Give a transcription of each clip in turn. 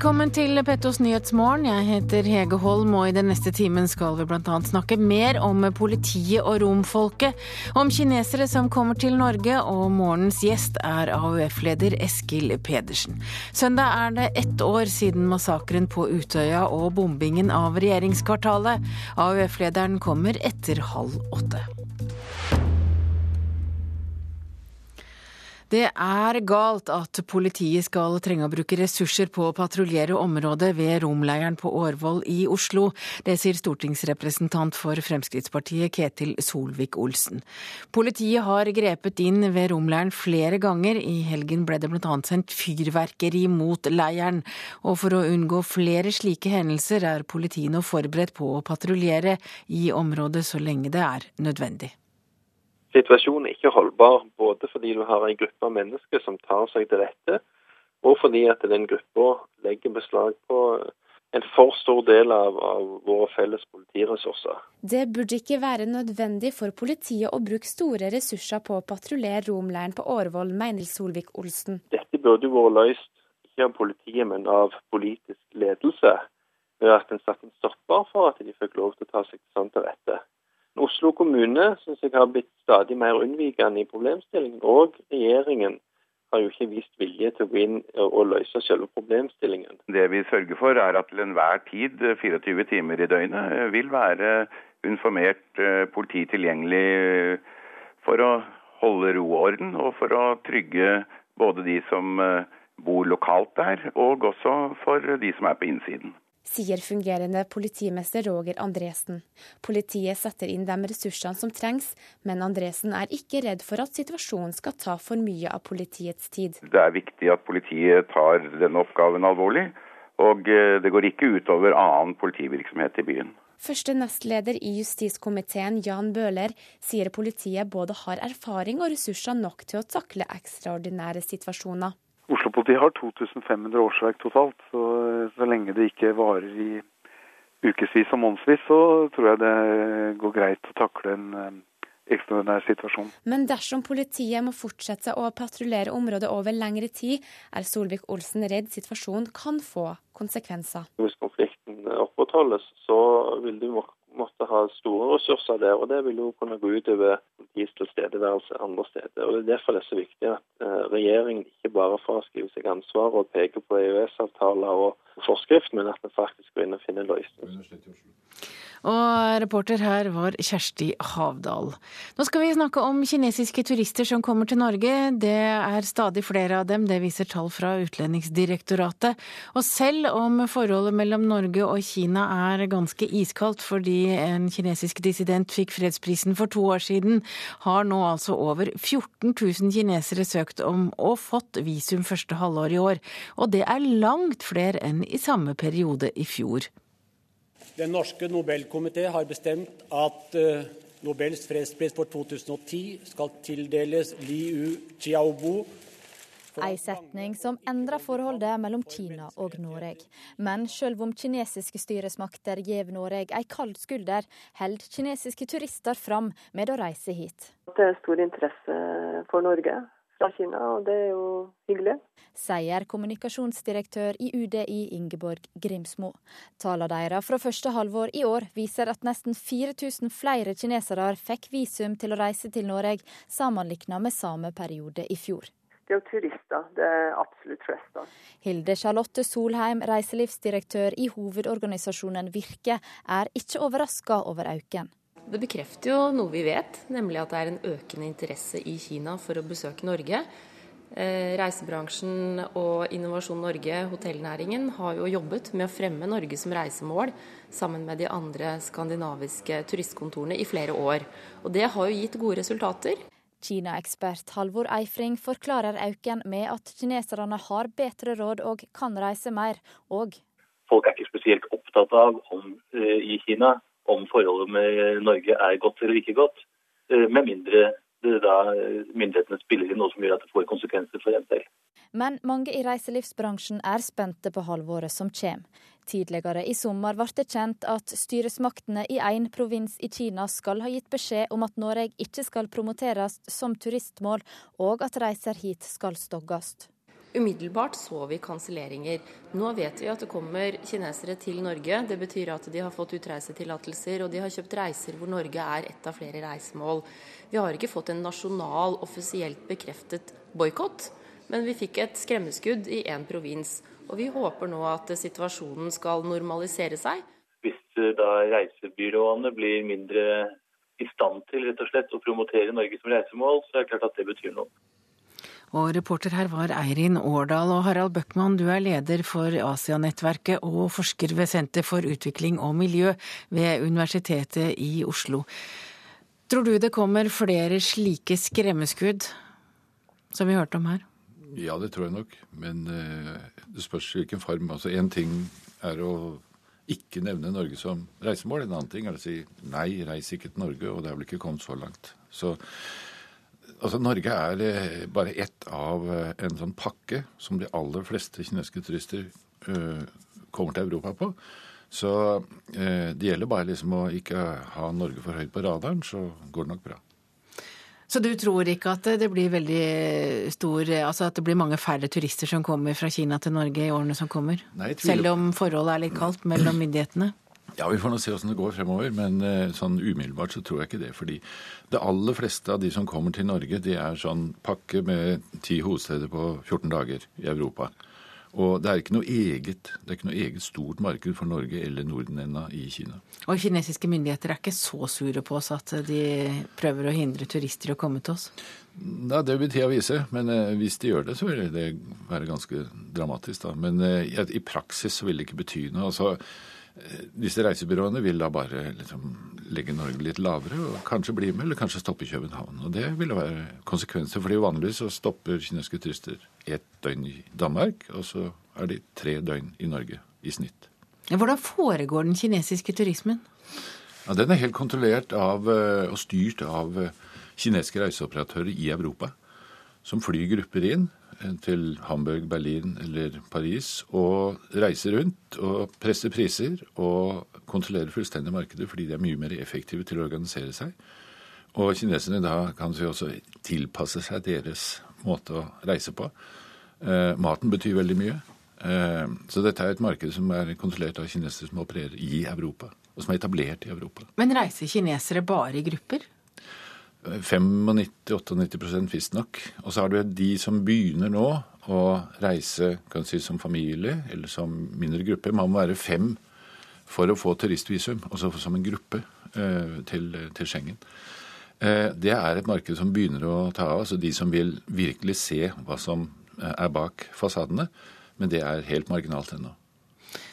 Velkommen til Pettos nyhetsmorgen. Jeg heter Hege Holm, og i den neste timen skal vi bl.a. snakke mer om politiet og romfolket, om kinesere som kommer til Norge, og morgenens gjest er AUF-leder Eskil Pedersen. Søndag er det ett år siden massakren på Utøya og bombingen av regjeringskvartalet. AUF-lederen kommer etter halv åtte. Det er galt at politiet skal trenge å bruke ressurser på å patruljere området ved romleiren på Årvoll i Oslo. Det sier stortingsrepresentant for Fremskrittspartiet Ketil Solvik-Olsen. Politiet har grepet inn ved romleiren flere ganger. I helgen ble det bl.a. sendt fyrverkeri mot leiren. Og for å unngå flere slike hendelser er politiet nå forberedt på å patruljere i området så lenge det er nødvendig. Situasjonen er ikke holdbar, både fordi du har en gruppe av mennesker som tar seg til rette, og fordi at den gruppa legger beslag på en for stor del av, av, våre felles politiressurser. Det burde ikke være nødvendig for politiet å bruke store ressurser på å patruljere romleiren på Årvoll, mener Solvik-Olsen. Dette burde jo vært løst ikke av politiet, men av politisk ledelse. Ved at en satte en stopper for at de fikk lov til å ta seg sånn til rette. Oslo kommune syns jeg har blitt stadig mer unnvikende i problemstillingen. Og regjeringen har jo ikke vist vilje til å gå inn og løse selve problemstillingen. Det vi sørger for er at til enhver tid, 24 timer i døgnet, vil være uniformert eh, politi tilgjengelig eh, for å holde ro og orden, og for å trygge både de som eh, bor lokalt der, og også for de som er på innsiden sier fungerende politimester Roger Andresen. Politiet setter inn de ressursene som trengs, men Andresen er ikke redd for at situasjonen skal ta for mye av politiets tid. Det er viktig at politiet tar denne oppgaven alvorlig, og eh, det går ikke utover annen politivirksomhet i byen. Første nestleder i justiskomiteen, Jan Bøhler, sier politiet både har erfaring og ressurser nok til å takle ekstraordinære situasjoner. Oslo-politiet har 2500 årsverk totalt, så, så lenge det ikke varer i ukevis og månedsvis, så tror jeg det går greit å takle en eh, ekstraordinær situasjon. Men dersom politiet må fortsette å patruljere området over lengre tid, er Solvik-Olsen redd situasjonen kan få konsekvenser. Hvis konflikten opprettholdes, så vil du måtte ha store ressurser der. og Det vil jo kunne gå utover politiets tilstedeværelse andre steder. og Det er derfor det er så viktig at eh, regjeringen ikke bare fraskriver seg ansvar og peker på EØS-avtaler og forskrift, men at vi faktisk går inn og finner løsninger. Og reporter her var Kjersti Havdal. Nå skal vi snakke om kinesiske turister som kommer til Norge. Det er stadig flere av dem, det viser tall fra Utlendingsdirektoratet. Og selv om forholdet mellom Norge og Kina er ganske iskaldt fordi en kinesisk dissident fikk fredsprisen for to år siden, har nå altså over 14 000 kinesere søkt om og fått visum første halvår i år. Og det er langt flere enn i samme periode i fjor. Den norske Nobelkomité har bestemt at uh, Nobels fredspris for 2010 skal tildeles Liu Xiaobo. Ei setning som endrer forholdet mellom Kina og Norge. Men selv om kinesiske styresmakter gjev Norge ei kald skulder, held kinesiske turister fram med å reise hit. Det er stor interesse for Norge fra Kina, og det er jo hyggelig. Sier kommunikasjonsdirektør i UDI Ingeborg Grimsmo. Tallene deres fra første halvår i år viser at nesten 4000 flere kinesere fikk visum til å reise til Norge, sammenlignet med samme periode i fjor. Det er jo turister. Det er absolutt flest. Hilde Charlotte Solheim, reiselivsdirektør i hovedorganisasjonen Virke, er ikke overraska over økningen. Det bekrefter jo noe vi vet, nemlig at det er en økende interesse i Kina for å besøke Norge. Eh, reisebransjen og Innovasjon Norge, hotellnæringen, har jo jobbet med å fremme Norge som reisemål sammen med de andre skandinaviske turistkontorene i flere år. Og det har jo gitt gode resultater. Kina-ekspert Halvor Eifring forklarer auken med at kineserne har bedre råd og kan reise mer, og Folk er ikke spesielt opptatt av om uh, i Kina om forholdet med Norge er godt eller ikke godt, eh, med mindre da eh, myndighetene spiller inn noe som gjør at det får konsekvenser for en selv. Men mange i reiselivsbransjen er spente på halvåret som kommer. Tidligere i sommer ble det kjent at styresmaktene i én provins i Kina skal ha gitt beskjed om at Norge ikke skal promoteres som turistmål, og at reiser hit skal stogges. Umiddelbart så vi kanselleringer. Nå vet vi at det kommer kinesere til Norge. Det betyr at de har fått utreisetillatelser, og de har kjøpt reiser hvor Norge er ett av flere reisemål. Vi har ikke fått en nasjonal, offisielt bekreftet boikott, men vi fikk et skremmeskudd i én provins. Og vi håper nå at situasjonen skal normalisere seg. Hvis eh, da reisebyråene blir mindre i stand til rett og slett å promotere Norge som reisemål, så er det klart at det betyr noe. Og reporter her var Eirin Årdal. Og Harald Bøckmann, du er leder for Asianettverket og forsker ved Senter for utvikling og miljø ved Universitetet i Oslo. Tror du det kommer flere slike skremmeskudd som vi hørte om her? Ja, det tror jeg nok. Men uh, det spørs hvilken form. Altså Én ting er å ikke nevne Norge som reisemål. En annen ting er å si nei, reis ikke til Norge, og det er vel ikke kommet så langt. Så Altså, Norge er eh, bare ett av eh, en sånn pakke som de aller fleste kinesiske turister uh, kommer til Europa på. Så uh, det gjelder bare liksom å ikke ha Norge for høyt på radaren, så går det nok bra. Så du tror ikke at det blir veldig stor Altså at det blir mange færre turister som kommer fra Kina til Norge i årene som kommer? Nei, Selv om forholdet er litt kaldt mellom myndighetene? Ja, Vi får nå se hvordan det går fremover, men eh, sånn umiddelbart så tror jeg ikke det. Fordi det aller fleste av de som kommer til Norge, de er sånn pakke med ti hovedsteder på 14 dager i Europa. Og det er ikke noe eget, det er ikke noe eget stort marked for Norge eller Norden ennå i Kina. Og kinesiske myndigheter er ikke så sure på oss at de prøver å hindre turister i å komme til oss? Ja, Det vil tida vise, men eh, hvis de gjør det, så vil det være ganske dramatisk. da. Men eh, i praksis så vil det ikke bety noe. altså disse reisebyråene vil da bare liksom legge Norge litt lavere og kanskje bli med, eller kanskje stoppe i København. Og det vil være konsekvenser, fordi vanligvis så stopper kinesiske turister ett døgn i Danmark, og så er de tre døgn i Norge i snitt. Hvordan foregår den kinesiske turismen? Ja, Den er helt kontrollert av, eh, og styrt av eh, kinesiske reiseoperatører i Europa, som flyr grupper inn til Hamburg, Berlin eller Paris og reiser rundt og presser priser og kontrollerer fullstendig markedet fordi de er mye mer effektive til å organisere seg. Og kineserne da kan si også tilpasse seg deres måte å reise på. Eh, maten betyr veldig mye. Eh, så dette er et marked som er kontrollert av kinesere som opererer i Europa, og som er etablert i Europa. Men reiser kinesere bare i grupper? 95-98% visstnok. Og så har du de som begynner nå å reise kan si, som familie eller som mindre gruppe. Man må være fem for å få turistvisum, altså som en gruppe eh, til, til, Schengen. Eh, det er et marked som begynner å ta av, altså de som vil virkelig se hva som eh, er bak fasadene. Men det er helt marginalt ennå.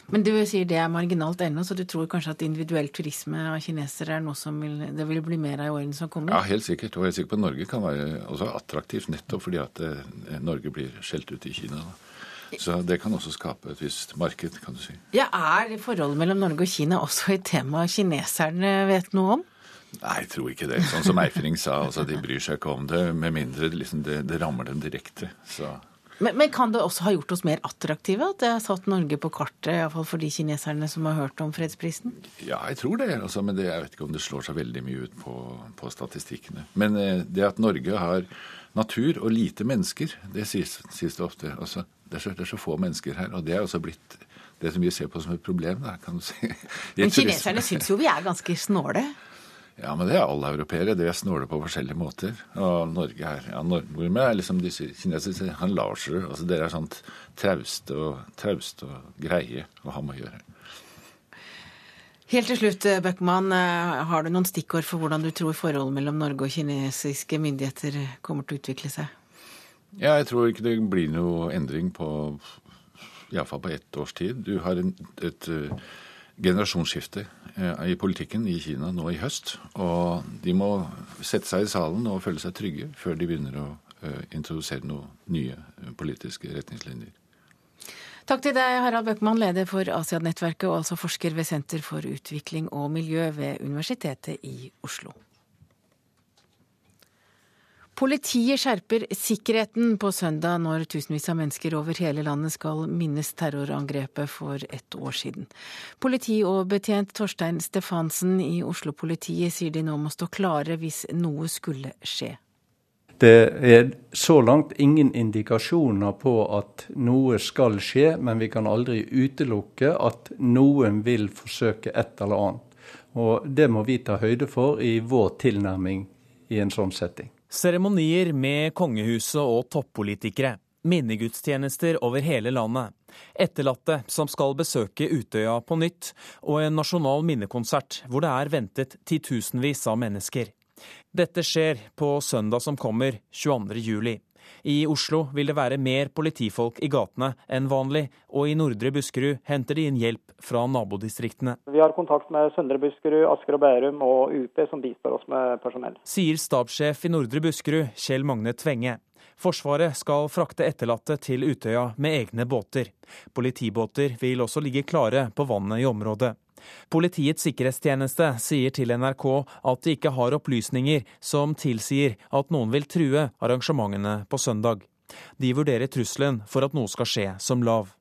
Men du sier det er marginalt ennå, så du tror kanskje at individuell turisme av kinesere er noe som vil, det vil bli mer av i årene som kommer? Ja, helt sikkert. Og jeg er sikker på at Norge kan være også attraktivt nettopp fordi at eh, Norge blir skjelt ut i Kina. Så det kan også skape et visst marked, kan du si. Ja, Er forholdet mellom Norge og Kina også et tema kineserne vet noe om? Nei, jeg tror ikke det. Sånn som Eifring sa, altså, de bryr seg ikke om det, med mindre liksom, det, det rammer dem direkte. Så men, men, kan det også ha gjort oss mer attraktive? At det har satt Norge på kartet, iallfall for de kineserne som har hørt om fredsprisen? Ja, jeg tror det. Altså, men det, jeg vet ikke om det slår seg veldig mye ut på, på statistikkene. Men eh, det at Norge har natur og lite mennesker, det sies, sies det ofte. Altså, det, er så, det, er så, få mennesker her. Og det er også blitt det som vi ser på som et problem. Da, kan du si. Men kineserne syns jo vi er ganske snåle? Ja, men det er alle europeere. Det er snåle på forskjellige måter. Og Norge er ja, Nordmenn er liksom disse kinesere han Larser. Altså dere er sånt trauste og, traust og greie å ha med å gjøre. Helt til slutt, Bøckmann. Eh, har du noen stikkord for hvordan du tror forholdet mellom Norge og kinesiske myndigheter kommer til å utvikle seg? Ja, jeg tror ikke det blir noe endring på iallfall på ett års tid. Du har en, et, et generasjonsskifte eh, i politikken i Kina nå i høst. Og de må sette seg i salen og føle seg trygge før de begynner å eh, introdusere noen nye eh, politiske retningslinjer. Takk til deg, Harald Bøckmann, leder for Asianettverket og altså forsker ved Senter for utvikling og miljø ved Universitetet i Oslo. Politiet skjerper sikkerheten på søndag når tusenvis av mennesker over hele landet skal minnes terrorangrepet for ett år siden. Politi og betjent Torstein Stefansen i Oslo-politiet sier de nå må stå klare hvis noe skulle skje. Det er så langt ingen indikasjoner på at noe skal skje, men vi kan aldri utelukke at noen vil forsøke et eller annet. Og Det må vi ta høyde for i vår tilnærming i en sånn setting. Seremonier med kongehuset og toppolitikere. Minnegudstjenester over hele landet. Etterlatte som skal besøke Utøya på nytt, og en nasjonal minnekonsert hvor det er ventet titusenvis av mennesker. Dette skjer på søndag som kommer, 22. juli. I Oslo vil det være mer politifolk i gatene enn vanlig, og i Nordre Buskerud henter de inn hjelp fra nabodistriktene. Vi har kontakt med Søndre Buskerud, Asker og Bærum og UP, som bistår oss med personell. Sier stabssjef i Nordre Buskerud, Kjell Magne Tvenge. Forsvaret skal frakte etterlatte til Utøya med egne båter. Politibåter vil også ligge klare på vannet i området. Politiets sikkerhetstjeneste sier til NRK at de ikke har opplysninger som tilsier at noen vil true arrangementene på søndag. De vurderer trusselen for at noe skal skje, som lav.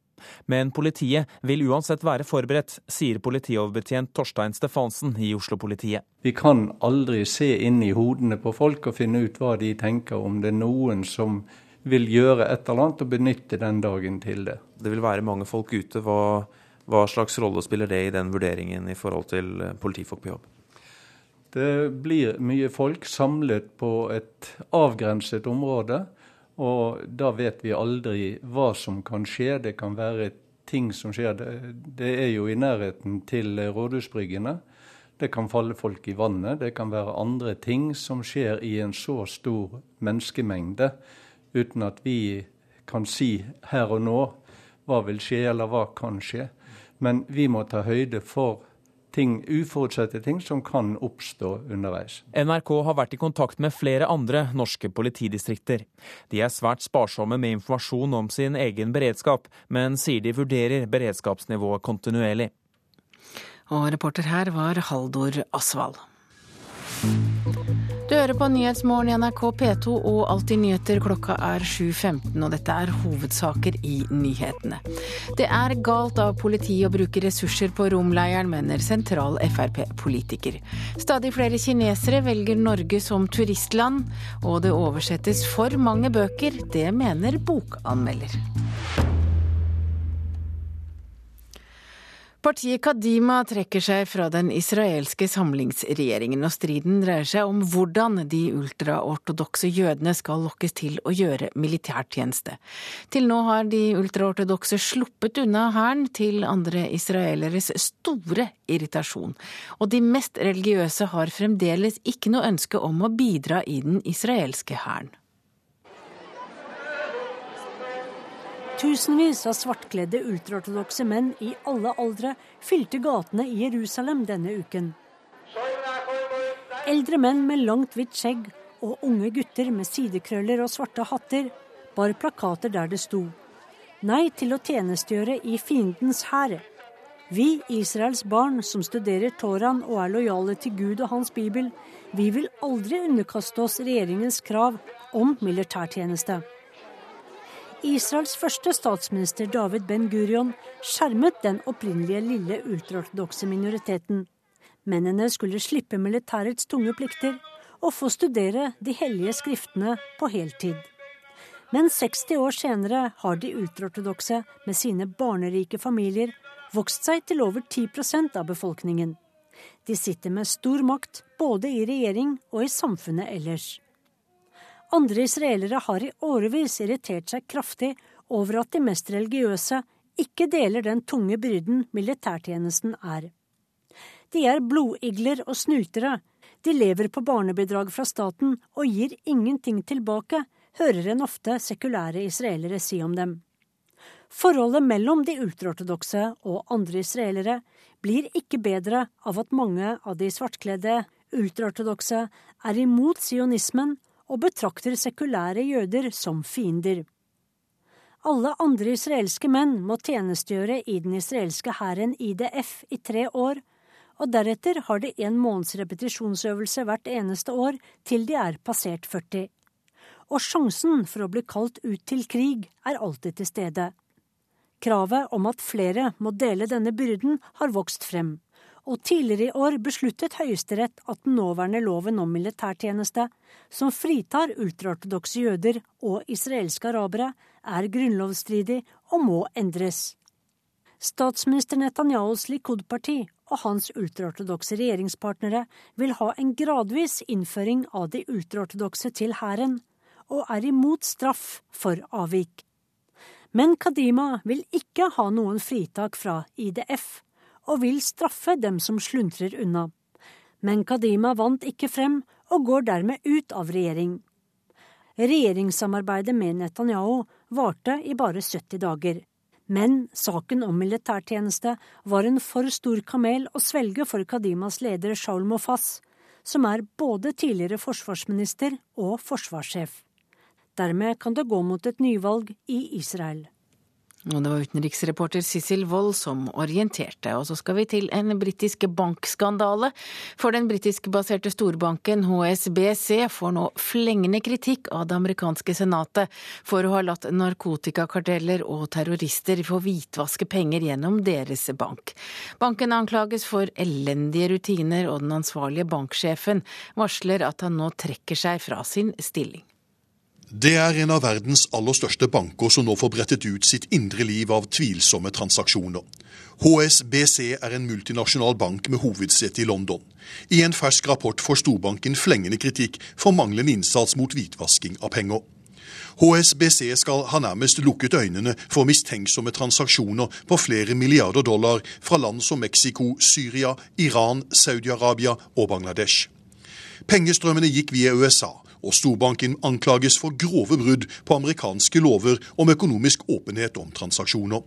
Men politiet vil uansett være forberedt, sier politioverbetjent Torstein Stefansen i Oslo-politiet. Vi kan aldri se inn i hodene på folk og finne ut hva de tenker, om det er noen som vil gjøre et eller annet og benytte den dagen til det. Det vil være mange folk ute. Hva, hva slags rolle spiller det i den vurderingen i forhold til eh, politifolk på jobb? Det blir mye folk samlet på et avgrenset område. Og da vet vi aldri hva som kan skje. Det kan være ting som skjer. Det, er jo i nærheten til rådhusbryggene. Det kan falle folk i vannet. Det kan være andre ting som skjer i en så stor menneskemengde uten at vi kan si her og nå hva vil skje, eller hva kan skje. Men vi må ta høyde for ting, uforutsette ting som kan oppstå underveis. NRK har vært i kontakt med flere andre norske politidistrikter. De er svært sparsomme med informasjon om sin egen beredskap, men sier de vurderer beredskapsnivået kontinuerlig. Og reporter her var Haldor Asvald. Du hører på Nyhetsmorgen i NRK P2 og Alltid nyheter. Klokka er 7.15, og dette er hovedsaker i nyhetene. Det er galt av politiet å bruke ressurser på romleiren, mener sentral Frp-politiker. Stadig flere kinesere velger Norge som turistland, og det oversettes for mange bøker. Det mener bokanmelder. Partiet Kadima trekker seg fra den israelske samlingsregjeringen, og striden dreier seg om hvordan de ultraortodokse jødene skal lokkes til å gjøre militærtjeneste. Til nå har de ultraortodokse sluppet unna hæren, til andre israeleres store irritasjon. Og de mest religiøse har fremdeles ikke noe ønske om å bidra i den israelske hæren. Tusenvis av svartkledde ultraortodokse menn i alle aldre fylte gatene i Jerusalem denne uken. Eldre menn med langt, hvitt skjegg og unge gutter med sidekrøller og svarte hatter bar plakater der det sto Nei til å tjenestegjøre i fiendens hær. Vi, Israels barn som studerer Toraen og er lojale til Gud og hans bibel, vi vil aldri underkaste oss regjeringens krav om militærtjeneste. Israels første statsminister David Ben Gurion skjermet den opprinnelige lille ultraortodokse minoriteten. Mennene skulle slippe militærets tunge plikter og få studere de hellige skriftene på heltid. Men 60 år senere har de ultraortodokse med sine barnerike familier vokst seg til over 10% av befolkningen. De sitter med stor makt både i regjering og i samfunnet ellers. Andre israelere har i årevis irritert seg kraftig over at de mest religiøse ikke deler den tunge byrden militærtjenesten er. De er blodigler og snultere. de lever på barnebidrag fra staten og gir ingenting tilbake, hører en ofte sekulære israelere si om dem. Forholdet mellom de ultraortodokse og andre israelere blir ikke bedre av at mange av de svartkledde ultraortodokse er imot sionismen og betrakter sekulære jøder som fiender. Alle andre israelske menn må tjenestegjøre i den israelske hæren IDF i tre år, og deretter har de en måneds repetisjonsøvelse hvert eneste år til de er passert 40. Og sjansen for å bli kalt ut til krig er alltid til stede. Kravet om at flere må dele denne byrden, har vokst frem, og tidligere i år besluttet Høyesterett at den nåværende loven om militærtjeneste, som fritar ultraortodokse jøder og israelske arabere, er grunnlovsstridig og må endres. Statsminister Netanyahus Likud-parti og hans ultraortodokse regjeringspartnere vil ha en gradvis innføring av de ultraortodokse til hæren, og er imot straff for avvik. Men Kadima vil ikke ha noen fritak fra IDF, og vil straffe dem som sluntrer unna. Men Kadima vant ikke frem, og går dermed ut av regjering. Regjeringssamarbeidet med Netanyahu varte i bare 70 dager. Men saken om militærtjeneste var en for stor kamel å svelge for Kadimas leder Shaul Mofas, som er både tidligere forsvarsminister og forsvarssjef. Dermed kan det gå mot et nyvalg i Israel. Og det var utenriksreporter Sissel Wold som orienterte. Og så skal vi til en britisk bankskandale. For den britiskbaserte storbanken HSBC får nå flengende kritikk av det amerikanske senatet for å ha latt narkotikakarteller og terrorister få hvitvaske penger gjennom deres bank. Banken anklages for elendige rutiner, og den ansvarlige banksjefen varsler at han nå trekker seg fra sin stilling. Det er en av verdens aller største banker som nå får brettet ut sitt indre liv av tvilsomme transaksjoner. HSBC er en multinasjonal bank med hovedsete i London. I en fersk rapport får storbanken flengende kritikk for manglende innsats mot hvitvasking av penger. HSBC skal ha nærmest lukket øynene for mistenksomme transaksjoner på flere milliarder dollar fra land som Mexico, Syria, Iran, Saudi-Arabia og Bangladesh. Pengestrømmene gikk via USA, og storbanken anklages for grove brudd på amerikanske lover om økonomisk åpenhet om transaksjoner.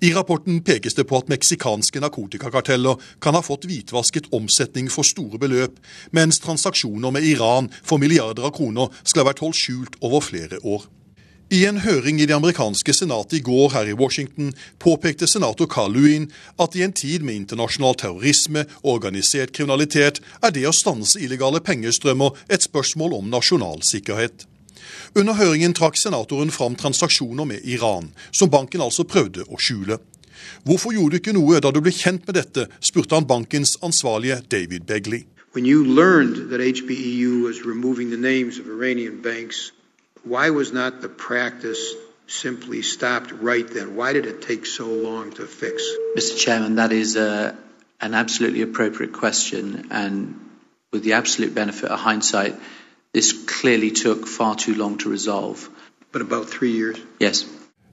I rapporten pekes det på at meksikanske narkotikakarteller kan ha fått hvitvasket omsetning for store beløp, mens transaksjoner med Iran for milliarder av kroner skal ha vært holdt skjult over flere år. I en høring i det amerikanske senatet i går her i Washington påpekte senator Carluin at i en tid med internasjonal terrorisme og organisert kriminalitet er det å stanse illegale pengestrømmer et spørsmål om nasjonal sikkerhet. Under høringen trakk senatoren fram transaksjoner med Iran, som banken altså prøvde å skjule. Hvorfor gjorde du ikke noe da du ble kjent med dette, spurte han bankens ansvarlige David Begley. When you learned that HBEU was removing the names of Iranian banks Why was not the practice simply stopped right then? Why did it take so long to fix? Mr. Chairman, that is uh, an absolutely appropriate question. And with the absolute benefit of hindsight, this clearly took far too long to resolve. But about three years? Yes.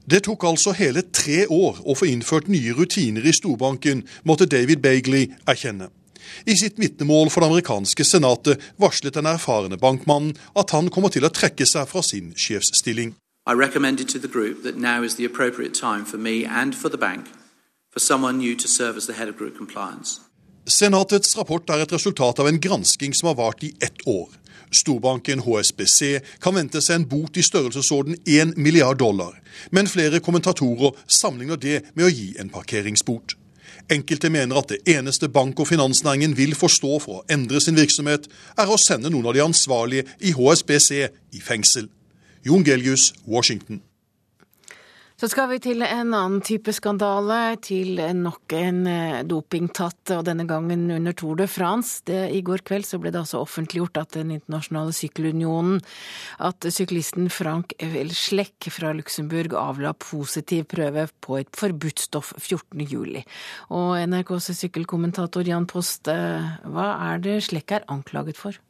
Det tok altså hele tre år å få innført nye rutiner i storbanken, måtte David Bagley erkjenne. I sitt vitnemål for det amerikanske senatet varslet den erfarne bankmannen at han kommer til å trekke seg fra sin sjefsstilling. I recommended to the group that now is the appropriate time for me and for the bank for someone new to serve as the head of group compliance. Senatets rapport er et resultat av en gransking som har vart i ett år. Storbanken HSBC kan vente seg en bot i størrelsesorden 1 milliard dollar, men flere kommentatorer sammenligner det med å gi en parkeringsbot. Enkelte mener at det eneste bank- og finansnæringen vil forstå for å endre sin virksomhet, er å sende noen av de ansvarlige i HSBC i fengsel. Jon Gelius, Washington. Så skal vi til en annen type skandale, til nok en eh, dopingtatt, og denne gangen under Tour de France. Det, I går kveld så ble det altså offentliggjort at Den internasjonale sykkelunionen, at syklisten Frank Schleck fra Luxembourg avla positiv prøve på et forbudt stoff 14.07. Og NRKs sykkelkommentator Jan Post, eh, hva er det Schleck er anklaget for?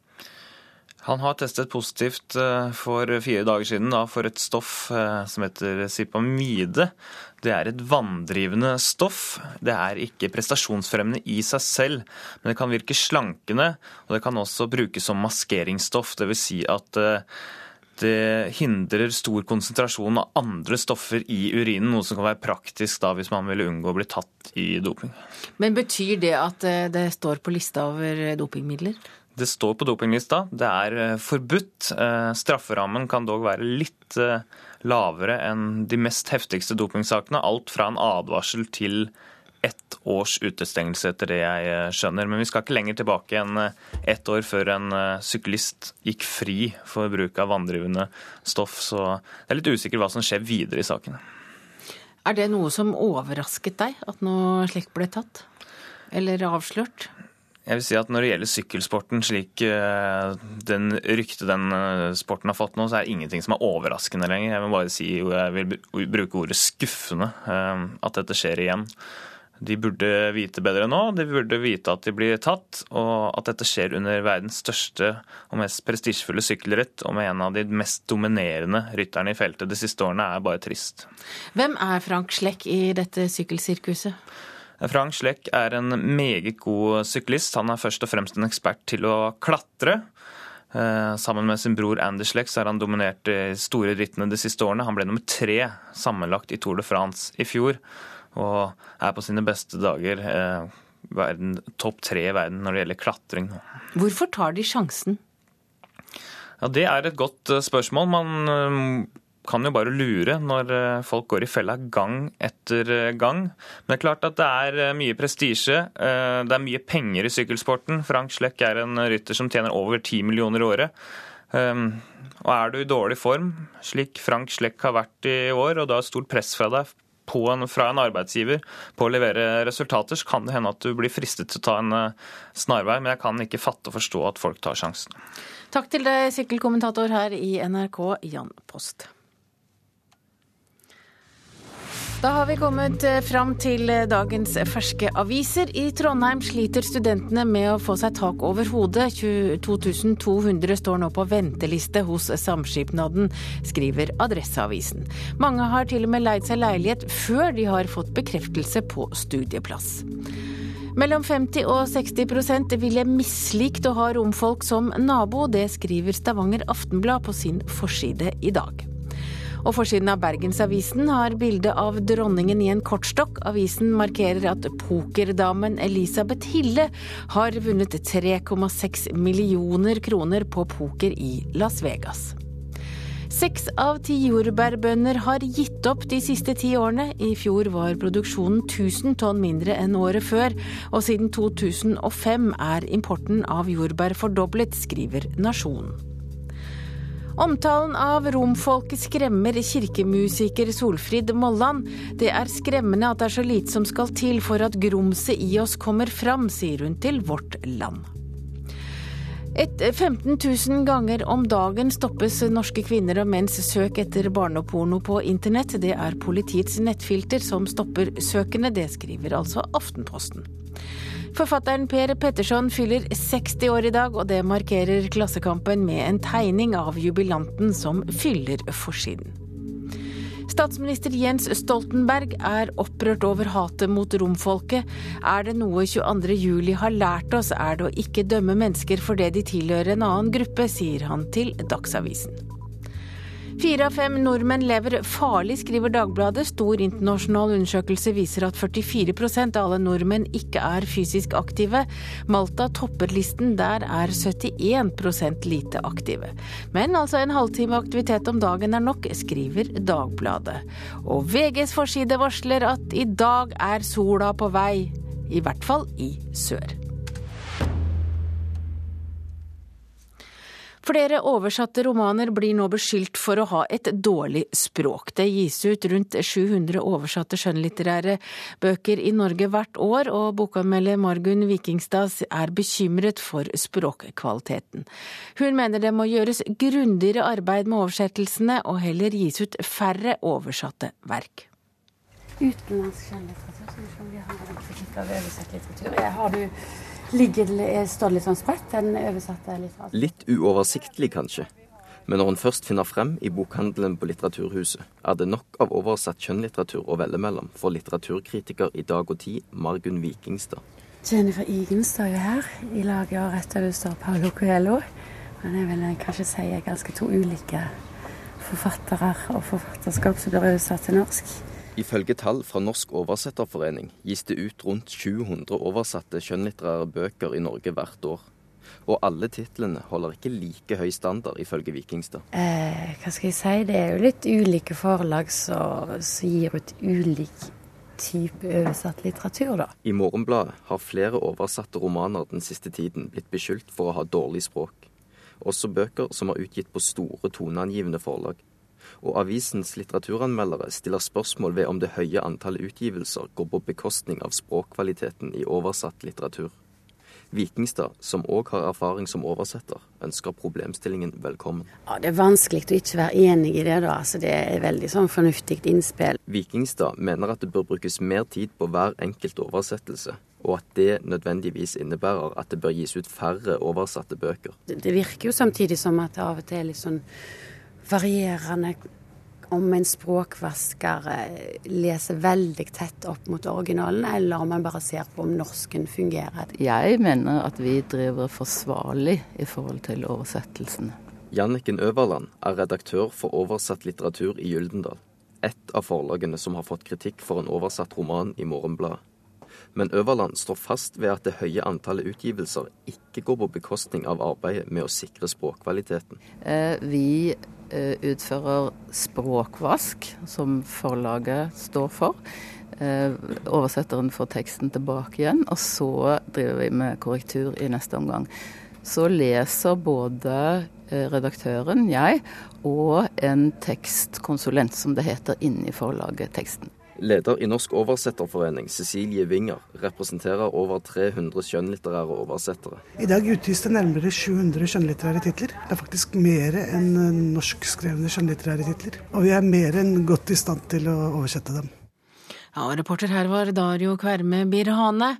Han har testet positivt eh, for fire dager siden da, for et stoff eh, som heter sipamide. Det er et vanndrivende stoff. Det er ikke prestasjonsfremmende i seg selv, men det kan virke slankende. Og det kan også brukes som maskeringsstoff, dvs. Si at eh, det hindrer stor konsentrasjon av andre stoffer i urinen, noe som kan være praktisk da hvis man vil unngå å bli tatt i doping. Men Betyr det at det står på lista over dopingmidler? Det står på dopinglista. Det er eh, forbudt. Eh, strafferammen kan dog være litt eh, lavere enn de mest heftigste dopingsakene. Alt fra en advarsel til ett års utestengelse, etter det jeg skjønner. Men vi skal ikke lenger tilbake enn ett år før en syklist gikk fri for bruk av vanndrivende stoff. Så det er litt usikkert hva som skjer videre i saken. Er det noe som overrasket deg, at noe slikt ble tatt? eller avslørt? Jeg vil si at Når det gjelder sykkelsporten, slik eh, den rykte den eh, sporten har fått nå, så er det ingenting som er overraskende lenger. Jeg vil bare si, jeg vil bruke ordet skuffende, eh, at dette skjer igjen. De burde vite bedre nå. De burde vite at de blir tatt, og at dette skjer under verdens største og mest prestisjefulle sykkelritt, og med en av de mest dominerende rytterne i feltet de siste årene, er bare trist. Hvem er Frank Slekk i dette sykkelsirkuset? Frank Slekk er en meget god syklist. Han er først og fremst en ekspert til å klatre. Eh, sammen med sin bror Andy Slekk har han dominert de store rittene de siste årene. Han ble nummer tre sammenlagt i Tour de France i fjor, og er på sine beste dager eh, verden, topp tre i verden når det gjelder klatring. Hvorfor tar de sjansen? Ja, Det er et godt eh, spørsmål. Man kan jo bare lure når eh, folk går i fella gang etter eh, gang. Men det er klart at det er eh, mye prestisje. Det er mye penger i sykkelsporten. Frank Slekk er en rytter som tjener over 10 millioner i året. Og er du i dårlig form, slik Frank Slekk har vært i år, og du har stort press fra deg en, fra en arbeidsgiver på å levere resultater, så kan det hende at du blir fristet til å ta en snarvei. Men jeg kan ikke fatte og forstå at folk tar sjansen. Takk til deg, sykkelkommentator her i NRK, Jan Post. Da har vi kommet eh, fram til eh, dagens ferske aviser. I Trondheim sliter studentene med å få seg tak over hodet. 2200 står nå på venteliste hos Samskipnaden, skriver Adresseavisen. Mange har til og med leid seg leilighet før de har fått bekreftelse på studieplass. Mellom 50 og 60% ville mislikt å ha romfolk som nabo. Det skriver Stavanger Aftenblad på sin forside i dag. Og forsiden av Bergensavisen har bilde av dronningen i en kortstokk. Avisen markerer at pokerdamen Elisabeth Hille har vunnet 3,6 millioner kroner på poker i Las Vegas. Seks av ti jordbærbønder har gitt opp de siste ti årene. I fjor var produksjonen 1000 tonn mindre enn året før, og siden 2005 er importen av jordbær fordoblet, skriver Nasjonen. Omtalen av romfolket skremmer kirkemusiker Solfrid Molland. Det er skremmende at det er så lite som skal til for at grumset i oss kommer fram, sier hun til Vårt Land. Et 15 000 ganger om dagen stoppes norske kvinner og menns søk etter barneporno på internett. Det er politiets nettfilter som stopper søkene, det skriver altså Aftenposten. Forfatteren Per Petterson fyller 60 år i dag, og det markerer Klassekampen med en tegning av jubilanten som fyller forsiden. Statsminister Jens Stoltenberg er opprørt over hatet mot romfolket. Er det noe 22.07 har lært oss, er det å ikke dømme mennesker for det de tilhører en annen gruppe, sier han til Dagsavisen. Fire av fem nordmenn lever farlig, skriver Dagbladet. Stor internasjonal undersøkelse viser at 44% av alle nordmenn ikke er fysisk aktive. Malta topper listen, der er 71% lite aktive. Men altså en halvtime aktivitet om dagen er nok, skriver Dagbladet. Og VGs forside varsler at i dag er sola på vei. I hvert fall i sør. Flere oversatte romaner blir nå beskyldt for å ha et dårlig språk. Det gis ut rundt 700 oversatte skjønnlitterære bøker i Norge hvert år, og bokanmelder Margunn Vikingstad er bekymret for språkkvaliteten. Hun mener det må gjøres grundigere arbeid med oversettelsene, og heller gis ut færre oversatte verk. Utenlandsk skjønnlitteratur, som vi har oversett litteratur. Har du Ligger, står litt sånn spredt, den oversatte litteraturen? Litt uoversiktlig, kanskje. Men når hun først finner frem i bokhandelen på Litteraturhuset, er det nok av oversatt kjønnlitteratur å velge mellom for litteraturkritiker i Dag og Tid, Margunn Vikingstad. Jennifer Igen står jo her, i laget og rett over står Paulo Coelho. Men jeg vil kanskje si er ganske to ulike forfattere og forfatterskap som blir oversatt til norsk. Ifølge tall fra Norsk oversetterforening gis det ut rundt 700 oversatte skjønnlitterære bøker i Norge hvert år. Og alle titlene holder ikke like høy standard, ifølge Vikingstad. Eh, hva skal jeg si, det er jo litt ulike forlag som gir ut ulik type oversatt litteratur, da. I Morgenbladet har flere oversatte romaner den siste tiden blitt beskyldt for å ha dårlig språk. Også bøker som er utgitt på store toneangivende forlag. Og avisens litteraturanmeldere stiller spørsmål ved om det høye antallet utgivelser går på bekostning av språkkvaliteten i oversatt litteratur. Vikingstad, som òg har erfaring som oversetter, ønsker problemstillingen velkommen. Ja, Det er vanskelig å ikke være enig i det. da. Altså, det er veldig sånn fornuftig innspill. Vikingstad mener at det bør brukes mer tid på hver enkelt oversettelse, og at det nødvendigvis innebærer at det bør gis ut færre oversatte bøker. Det, virker jo samtidig som at det av og til er litt sånn varierende om en språkvasker eh, leser veldig tett opp mot originalen, eller om man bare ser på om norsken fungerer. Jeg mener at vi driver forsvarlig i forhold til oversettelsene. Janniken Øverland er redaktør for oversatt litteratur i Gyldendal. Et av forlagene som har fått kritikk for en oversatt roman i Morgenbladet. Men Øverland står fast ved at det høye antallet utgivelser ikke går på bekostning av arbeidet med å sikre språkkvaliteten. Eh, vi utfører språkvask, som forlaget står for. Eh, oversetteren får teksten tilbake igjen, og så driver vi med korrektur i neste omgang. Så leser både eh, redaktøren, jeg, og en tekstkonsulent, som det heter, inni forlaget teksten. Leder i Norsk oversetterforening, Cecilie Winger, representerer over 300 skjønnlitterære oversettere. I dag utgis det nærmere 700 skjønnlitterære titler. Det er faktisk mer enn norskskrevne skjønnlitterære titler. Og vi er mer enn godt i stand til å oversette dem. Ja, reporter her var Dario Kverme Birhane.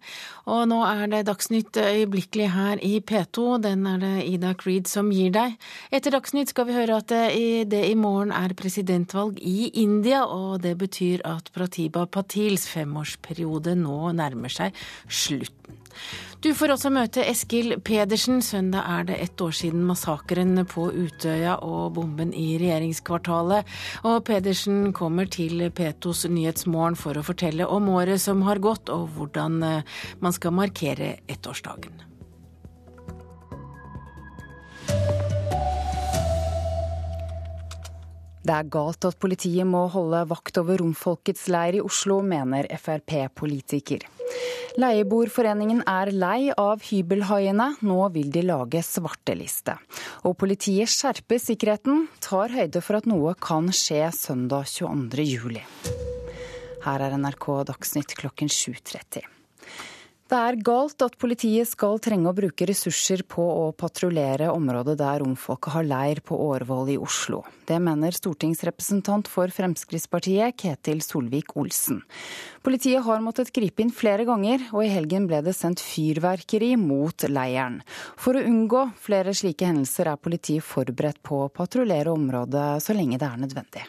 Og nå er det Dagsnytt øyeblikkelig her i P2. Den er det Ida Creed som gir deg. Etter Dagsnytt skal vi høre at det i morgen er presidentvalg i India, og det betyr at Pratiba Patils femårsperiode nå nærmer seg slutten. Du får også møte Eskil Pedersen. Søndag er det ett år siden massakren på Utøya og bomben i regjeringskvartalet. Og Pedersen kommer til Petos Nyhetsmorgen for å fortelle om året som har gått, og hvordan eh, man skal markere ettårsdagen. Det er galt at politiet må holde vakt over romfolkets leir i Oslo, mener Frp-politiker. Leieboerforeningen er lei av hybelhaiene, nå vil de lage svarteliste. Og politiet skjerper sikkerheten, tar høyde for at noe kan skje søndag 22.07. Her er NRK Dagsnytt klokken 7.30. Det er galt at politiet skal trenge å bruke ressurser på å patruljere området der romfolket har leir på Årvoll i Oslo. Det mener stortingsrepresentant for Fremskrittspartiet Ketil Solvik-Olsen. Politiet har måttet gripe inn flere ganger, og i helgen ble det sendt fyrverkeri mot leiren. For å unngå flere slike hendelser er politiet forberedt på å patruljere området så lenge det er nødvendig.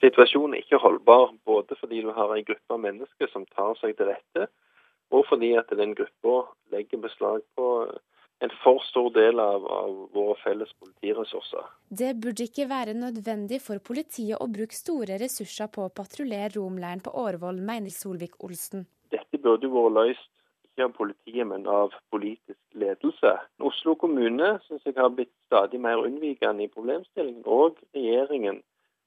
Situasjonen er ikke holdbar, både fordi du har en gruppe mennesker som tar seg til rette, og fordi at den gruppa legger beslag på en for stor del av, av, våre felles politiressurser. Det burde ikke være nødvendig for politiet å bruke store ressurser på å patruljere romleiren på Årvoll, mener Solvik-Olsen. Dette burde jo vært løst ikke av politiet, men av politisk ledelse. Oslo kommune synes jeg har blitt stadig mer unnvikende i problemstillingen, og regjeringen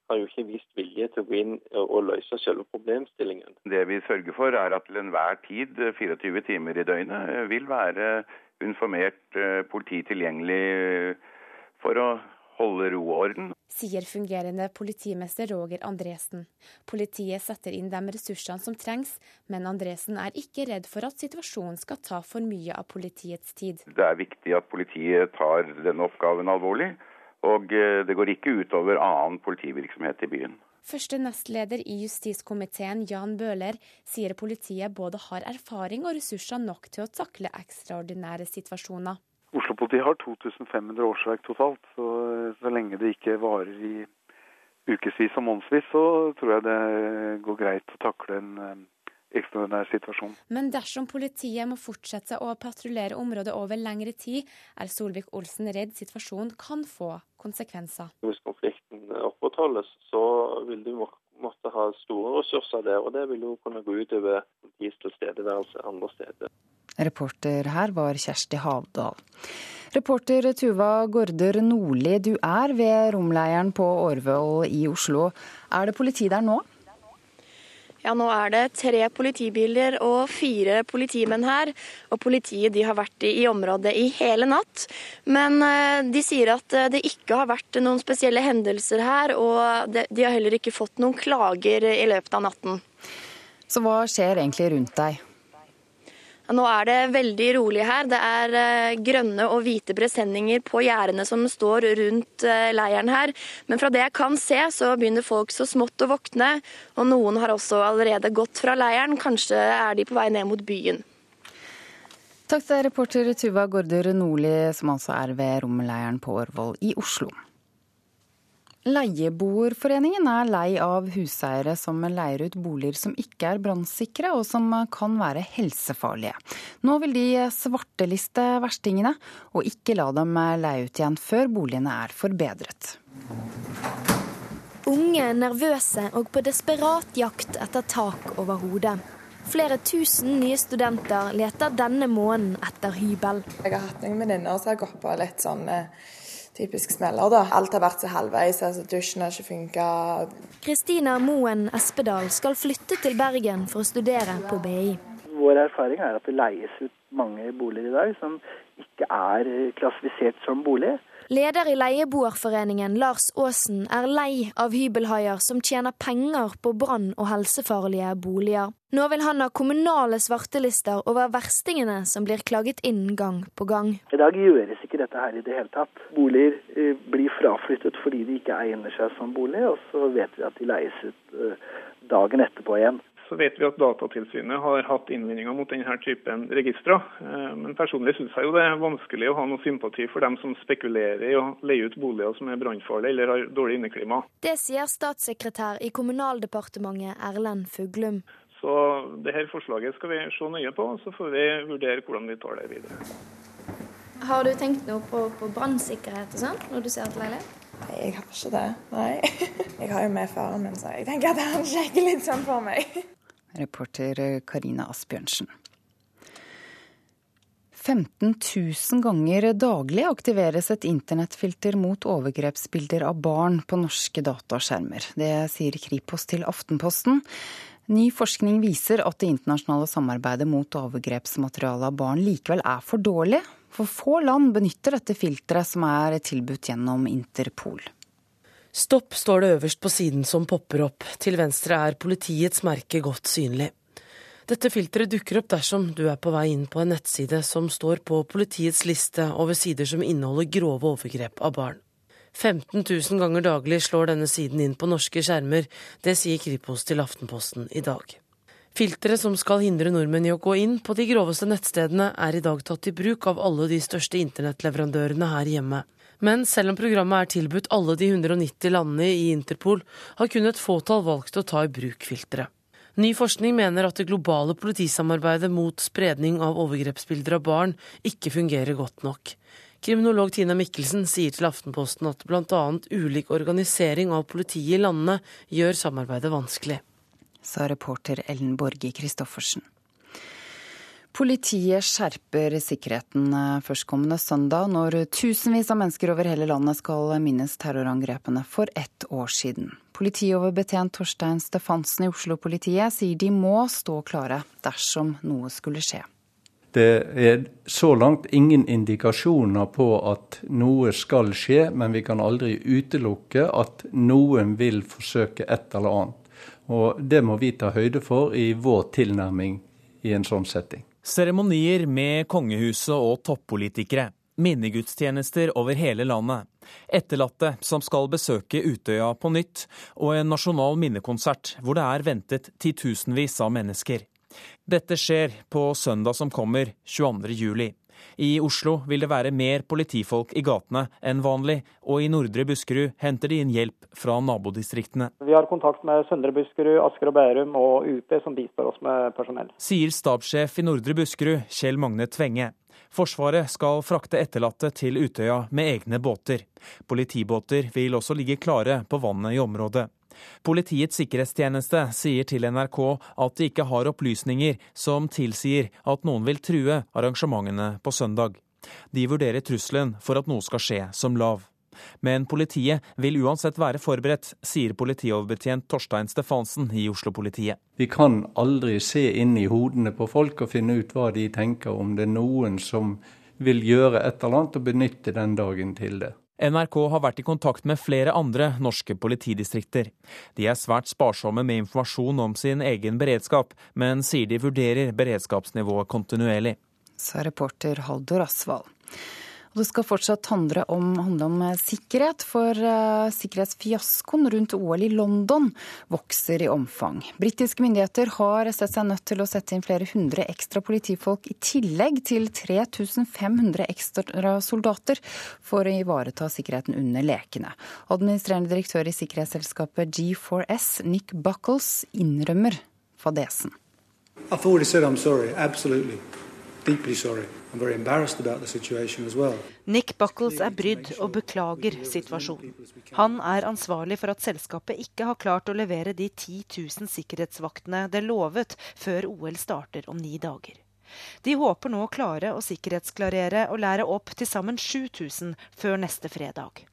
har jo ikke vist vilje til å gå inn og løse selve problemstillingen. Det vi sørger for er at til enhver tid, 24 timer i døgnet, vil være informert eh, politi tilgjengelig eh, for å holde ro og orden. Sier fungerende politimester Roger Andresen. Politiet setter inn de ressursene som trengs, men Andresen er ikke redd for at situasjonen skal ta for mye av politiets tid. Det er viktig at politiet tar denne oppgaven alvorlig og eh, det går ikke utover annen politivirksomhet i byen. Første nestleder i justiskomiteen, Jan Bøhler, sier politiet både har erfaring og ressurser nok til å takle ekstraordinære situasjoner. Oslo-politiet har 2500 årsverk totalt, så, så lenge det ikke varer i ukevis og månedsvis, så tror jeg det går greit å takle en eh, ekstraordinær situasjon. Men dersom politiet må fortsette å patruljere området over lengre tid, er Solvik-Olsen redd situasjonen kan få konsekvenser. Hvis konflikten opprettholdes, så vil du måtte ha store ressurser der, og det vil jo kunne gå utover politiets tilstedeværelse andre steder. Reporter her var Kjersti Havdal. Reporter Tuva Gaarder Nordli, du er ved romleiren på Årvoll i Oslo. Er det politi der nå? Ja, Nå er det tre politibiler og fire politimenn her. Og politiet de har vært i, i området i hele natt. Men eh, de sier at eh, det ikke har vært noen spesielle hendelser her, og de, de har heller ikke fått noen klager i løpet av natten. Så hva skjer egentlig rundt deg? Nå er det veldig rolig her. Det er eh, grønne og hvite presenninger på gjerdene som står rundt eh, leiren her. Men fra det jeg kan se, så begynner folk så smått å våkne. Og noen har også allerede gått fra leiren. Kanskje er de på vei ned mot byen. Takk til reporter Tuva Gaarder Nordli, som altså er ved romleiren på Årvoll i Oslo. Leieboerforeningen er lei av huseiere som leier ut boliger som ikke er brannsikre og som kan være helsefarlige. Nå vil de svarteliste verstingene og ikke la dem leie ut igjen før boligene er forbedret. Unge, nervøse og på desperat jakt etter tak over hodet. Flere tusen nye studenter leter denne måneden etter hybel. Jeg har hatt noen venninner som har gått på litt sånn typisk smeller. da. Alt har vært så halvveis. altså Dusjen har ikke funka. Kristina Moen Espedal skal flytte til Bergen for å studere på BI. Vår erfaring er at det leies ut mange boliger i dag som ikke er klassifisert som bolig. Leder i Leieboerforeningen, Lars Aasen, er lei av hybelhaier som tjener penger på brann- og helsefarlige boliger. Nå vil han ha kommunale svartelister over verstingene som blir klaget inn gang på gang. I dag gjøres ikke dette her i det hele tatt. Boliger eh, blir fraflyttet fordi de ikke egner seg som bolig, og så vet vi at de leies ut eh, dagen etterpå igjen så vet vi at Datatilsynet har hatt innvendinger mot denne typen registre. Eh, men personlig syns jeg jo det er vanskelig å ha noe sympati for dem som spekulerer i å leie ut boliger som er brannfarlige eller har dårlig inneklima. Det sier statssekretær i Kommunaldepartementet Erlend Fuglum. Så det her forslaget skal vi se nøye på, så får vi vurdere hvordan vi tar det videre. Har du tenkt noe på, på brannsikkerhet og sånn når du ser et leilighet? Nei, jeg har ikke det. Nei. Jeg har jo med faren min, så jeg tenker at han sjekker litt sånn for meg. Reporter Karina Asbjørnsen. 15 000 ganger daglig aktiveres et internettfilter mot overgrepsbilder av barn på norske dataskjermer. Det sier Kripos til Aftenposten. Ny forskning viser at det internasjonale samarbeidet mot overgrepsmateriale av barn likevel er for dårlig. For få land benytter dette filteret som er tilbudt gjennom Interpol. Stopp står det øverst på siden som popper opp. Til venstre er politiets merke godt synlig. Dette filteret dukker opp dersom du er på vei inn på en nettside som står på politiets liste over sider som inneholder grove overgrep av barn. 15 000 ganger daglig slår denne siden inn på norske skjermer, det sier Kripos til Aftenposten i dag. Filteret som skal hindre nordmenn i å gå inn på de groveste nettstedene, er i dag tatt i bruk av alle de største internettleverandørene her hjemme. Men selv om programmet er tilbudt alle de 190 landene i Interpol, har kun et fåtall valgt å ta i bruk filteret. Ny forskning mener at det globale politisamarbeidet mot spredning av overgrepsbilder av barn ikke fungerer godt nok. Kriminolog Tina Mikkelsen sier til Aftenposten at bl.a. ulik organisering av politiet i landene gjør samarbeidet vanskelig. Sa reporter Ellen Borge Christoffersen. Politiet skjerper sikkerheten førstkommende søndag, når tusenvis av mennesker over hele landet skal minnes terrorangrepene for ett år siden. Politioverbetjent Torstein Stefansen i Oslo-politiet sier de må stå klare dersom noe skulle skje. Det er så langt ingen indikasjoner på at noe skal skje, men vi kan aldri utelukke at noen vil forsøke et eller annet. Og Det må vi ta høyde for i vår tilnærming i en sånn setting. Seremonier med kongehuset og toppolitikere minnegudstjenester over hele landet, etterlatte som skal besøke Utøya på nytt, og en nasjonal minnekonsert hvor det er ventet titusenvis av mennesker. Dette skjer på søndag som kommer, 22. juli. I Oslo vil det være mer politifolk i gatene enn vanlig, og i Nordre Buskerud henter de inn hjelp fra nabodistriktene. Vi har kontakt med Søndre Buskerud, Asker og Bærum og UP, som bistår oss med personell. Sier stabssjef i Nordre Buskerud, Kjell Magne Tvenge. Forsvaret skal frakte etterlatte til Utøya med egne båter. Politibåter vil også ligge klare på vannet i området. Politiets sikkerhetstjeneste sier til NRK at de ikke har opplysninger som tilsier at noen vil true arrangementene på søndag. De vurderer trusselen for at noe skal skje som lav. Men politiet vil uansett være forberedt, sier politioverbetjent Torstein Stefansen i Oslo-politiet. Vi kan aldri se inn i hodene på folk og finne ut hva de tenker, om det er noen som vil gjøre et eller annet og benytte den dagen til det. NRK har vært i kontakt med flere andre norske politidistrikter. De er svært sparsomme med informasjon om sin egen beredskap, men sier de vurderer beredskapsnivået kontinuerlig. Sa reporter Haldor Asvald. Det skal fortsatt handle om, handle om eh, sikkerhet, for uh, sikkerhetsfiaskoen rundt OL i London vokser i omfang. Britiske myndigheter har sett seg nødt til å sette inn flere hundre ekstra politifolk i tillegg til 3500 ekstra soldater for å ivareta sikkerheten under lekene. Administrerende direktør i sikkerhetsselskapet G4S, Nick Buckles, innrømmer fadesen. I've already said I'm sorry, absolutely. Deeply sorry. Nick Buckles er brydd og beklager situasjonen. Han er ansvarlig for at selskapet ikke har klart å levere de 10 000 sikkerhetsvaktene det lovet før OL starter om ni dager. De håper nå å klare å sikkerhetsklarere og lære opp til sammen 7000 før neste fredag.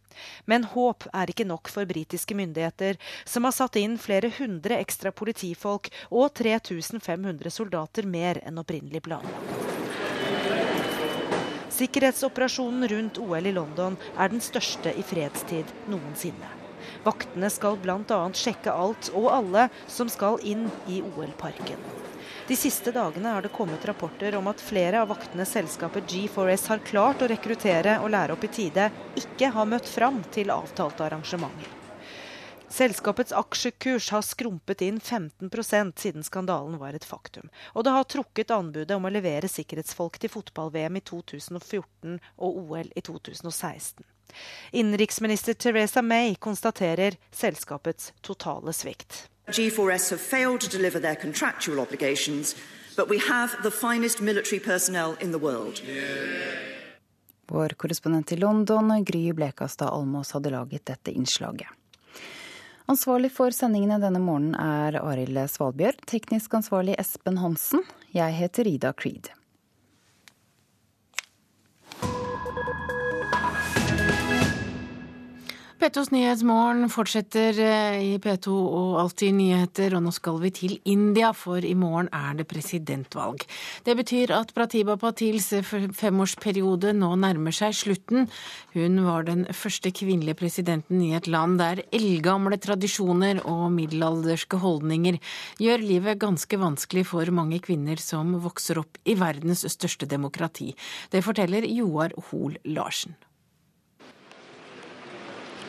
Men håp er ikke nok for britiske myndigheter, som har satt inn flere hundre ekstra politifolk og 3500 soldater mer enn opprinnelig planlagt. Sikkerhetsoperasjonen rundt OL i London er den største i fredstid noensinne. Vaktene skal bl.a. sjekke alt og alle som skal inn i OL-parken. De siste dagene har det kommet rapporter om at flere av vaktene selskapet G4S har klart å rekruttere og lære opp i tide, ikke har møtt fram til avtalte arrangementer. Selskapets aksjekurs har skrumpet inn 15% siden skandalen var et faktum. Og det har trukket anbudet om å levere sikkerhetsfolk til fotball-VM i 2014 og OL i 2016. Innenriksminister Teresa May konstaterer selskapets totale svikt. G4S have failed to deliver their contractual obligations, but we have the finest military personnel in the world. Vår korrespondent i London, Gry Blekastad Almås, hadde laget dette innslaget. Ansvarlig for sendingene denne morgenen er Arild Svalbjørg. Teknisk ansvarlig Espen Hansen. Jeg heter Ida Creed. P2s Nyhetsmorgen fortsetter eh, i P2 og Alltid nyheter, og nå skal vi til India, for i morgen er det presidentvalg. Det betyr at Pratiba Patils femårsperiode nå nærmer seg slutten. Hun var den første kvinnelige presidenten i et land der eldgamle tradisjoner og middelalderske holdninger gjør livet ganske vanskelig for mange kvinner som vokser opp i verdens største demokrati. Det forteller Joar Hoel Larsen.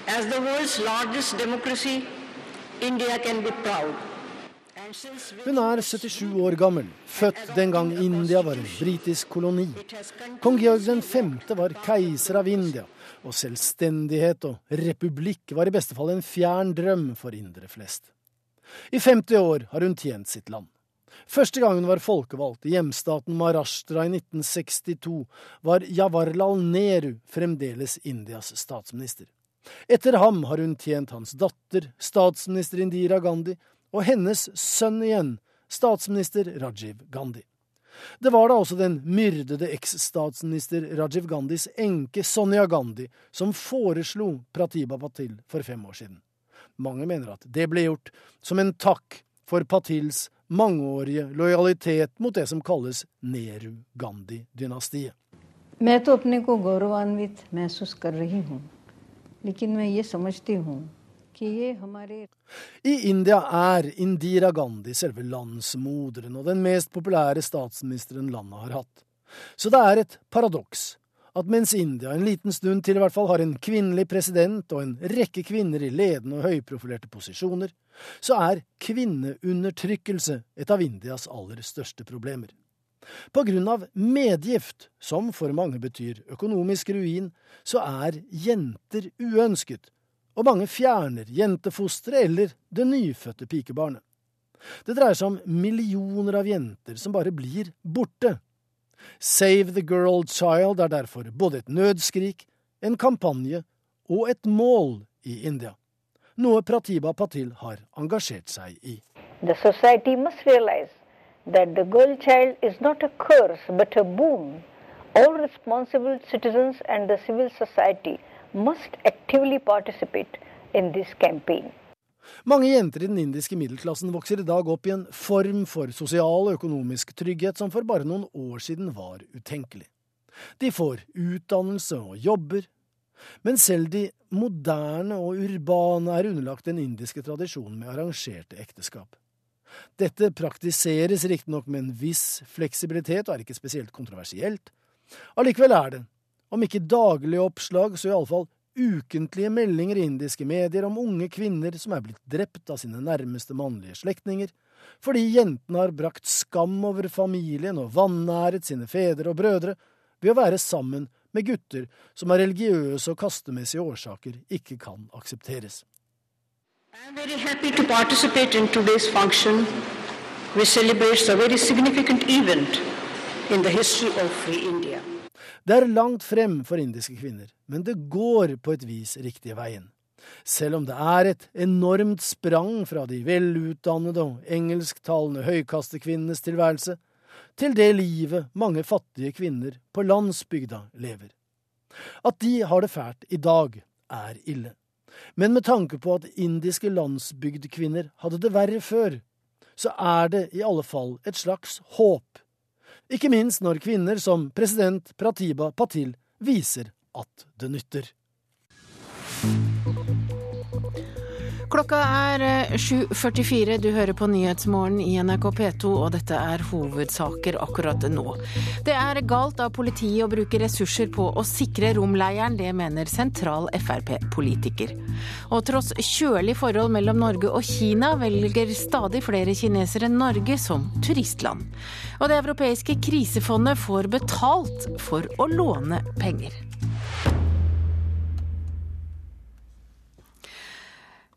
As the world's largest democracy, India can be proud. Hun er 77 år gammel, født den gang India var en britisk koloni. Kong Georg 5. var keiser av India, og selvstendighet og republikk var i beste fall en fjern drøm for indere flest. I 50 år har hun tjent sitt land. Første gang hun var folkevalgt i hjemstaten Maharashtra i 1962, var Jawaharlal Nehru fremdeles Indias statsminister. Etter ham har hun tjent hans datter, statsminister Indira Gandhi, og hennes sønn igjen, statsminister Rajiv Gandhi. Det var da også den myrdede eks-statsminister Rajiv Gandhis enke Sonja Gandhi som foreslo Pratiba Patil for fem år siden. Mange mener at det ble gjort som en takk for Patils mangeårige lojalitet mot det som kalles Nehru-Gandhi-dynastiet. I India er Indira Gandhi selve landsmoderen og den mest populære statsministeren landet har hatt. Så det er et paradoks at mens India en liten stund til i hvert fall har en kvinnelig president og en rekke kvinner i ledende og høyprofilerte posisjoner, så er kvinneundertrykkelse et av Indias aller største problemer. På grunn av medgift, som for mange betyr økonomisk ruin, så er jenter uønsket, og mange fjerner jentefosteret eller det nyfødte pikebarnet. Det dreier seg om millioner av jenter som bare blir borte. Save the Girl Child er derfor både et nødskrik, en kampanje og et mål i India, noe Pratiba Patil har engasjert seg i. The society must realize that the girl child is not a curse but a boon. All responsible citizens and the civil society must actively participate in this campaign. Mange jenter i den indiske middelklassen vokser i dag opp i en form for sosial og økonomisk trygghet som for bare noen år siden var utenkelig. De får utdannelse og jobber, men selv de moderne og urbane er underlagt den indiske tradisjonen med arrangerte ekteskap. Dette praktiseres riktignok med en viss fleksibilitet og er ikke spesielt kontroversielt. Allikevel er det, om ikke daglige oppslag, så iallfall ukentlige meldinger i indiske medier om unge kvinner som er blitt drept av sine nærmeste mannlige slektninger, fordi jentene har brakt skam over familien og vanæret sine fedre og brødre ved å være sammen med gutter som av religiøse og kastemessige årsaker ikke kan aksepteres. I am very happy to participate in today's function, which celebrates a very significant event in the history of free India. Det er langt frem for indiske kvinner, men det går på et vis riktige veien. Selv om det er et enormt sprang fra de velutdannede og engelsktalende høykastekvinnenes tilværelse til det livet mange fattige kvinner på landsbygda lever. At de har det fælt i dag, er ille. Men med tanke på at indiske landsbygdkvinner hadde det verre før, så er det i alle fall et slags håp. Ikke minst når kvinner som president Pratiba Patil viser at det nytter. Klokka er 7.44. Eh, du hører på Nyhetsmorgen i NRK P2, og dette er hovedsaker akkurat nå. Det er galt av politiet å bruke ressurser på å sikre romleiren, det mener sentral Frp-politiker. Og tross kjølig forhold mellom Norge og Kina, velger stadig flere kinesere Norge som turistland. Og det europeiske krisefondet får betalt for å låne penger.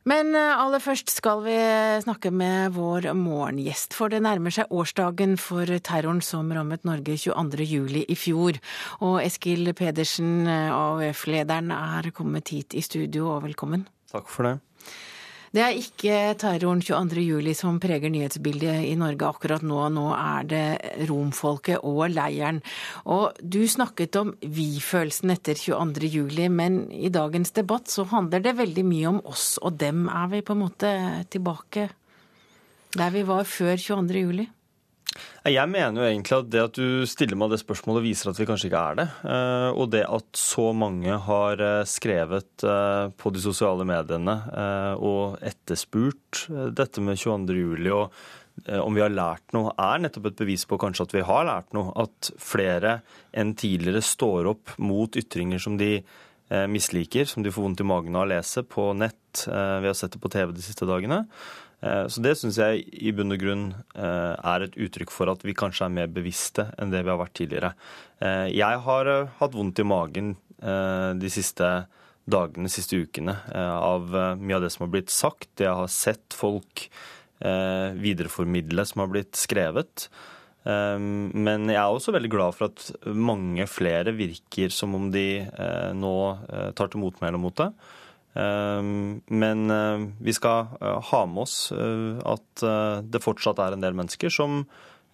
Men eh, aller først skal vi snakke med vår morgengjest, for det nærmer seg årsdagen for terroren som rammet Norge 22.07. i fjor. Og Eskil Pedersen, eh, AUF-lederen, er kommet hit i studio, og velkommen. Takk for det. Det er ikke terroren 22.07 som preger nyhetsbildet i Norge akkurat nå. Nå er det romfolket og leiren. Og du snakket om vi-følelsen etter 22.07, men i dagens debatt så handler det veldig mye om oss og dem. Er vi på en måte tilbake der vi var før 22.07? Jeg mener jo egentlig at det at du stiller meg det spørsmålet, viser at vi kanskje ikke er det. Eh, og det at så mange har eh, skrevet eh, på de sosiale mediene og etterspurt dette med 22. juli og om vi har lært noe, er nettopp et bevis på kanskje at vi har lært noe. At flere enn tidligere står opp mot ytringer som de misliker, som de får vondt i magen av å lese på nett. Vi har sett det på TV de siste dagene. Eh, så det syns jeg i bunn og grunn eh, er et uttrykk for at vi kanskje er mer bevisste enn det vi har vært tidligere. Eh, jeg har hatt vondt i magen de siste dagene, de siste ukene, av mye av det som har blitt sagt. Jeg har sett folk videreformidle som har blitt skrevet. Men jeg er også veldig glad for at mange flere virker som om de nå tar til motmæle mot det. Ehm, men eh, vi skal eh, ha med oss eh, at det fortsatt er en del mennesker som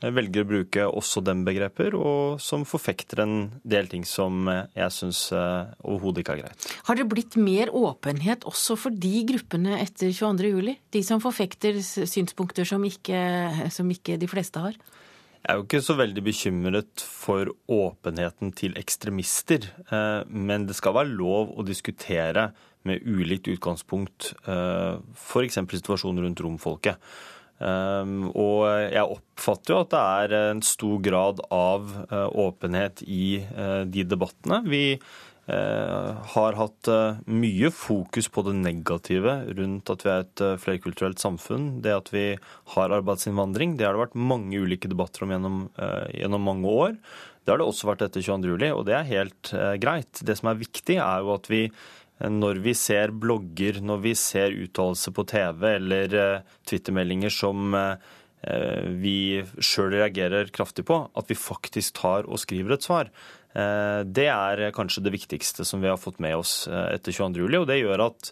velger å bruke også dem begreper, og som forfekter en del ting som jeg syns overhodet ikke er greit. Har det blitt mer åpenhet også for de gruppene etter 22.07? De som forfekter synspunkter som ikke, som ikke de fleste har? Jeg er jo ikke så veldig bekymret for åpenheten til ekstremister, men det skal være lov å diskutere med ulikt utgangspunkt, eh, f.eks. situasjonen rundt romfolket. Um, og jeg oppfatter jo at det er en stor grad av uh, åpenhet i de debattene. Vi har hatt mye fokus på det negative rundt at vi er et flerkulturelt samfunn. Det at vi har arbeidsinnvandring. Det har det vært mange ulike debatter om gjennom, gjennom mange år. Det har det også vært etter 22.07, og det er helt greit. Det som er viktig, er jo at vi når vi ser blogger, når vi ser uttalelser på TV eller uh, twittermeldinger som uh, vi sjøl reagerer kraftig på, at vi faktisk tar og skriver et svar. Uh, det er kanskje det viktigste som vi har fått med oss etter 22.07, og det gjør at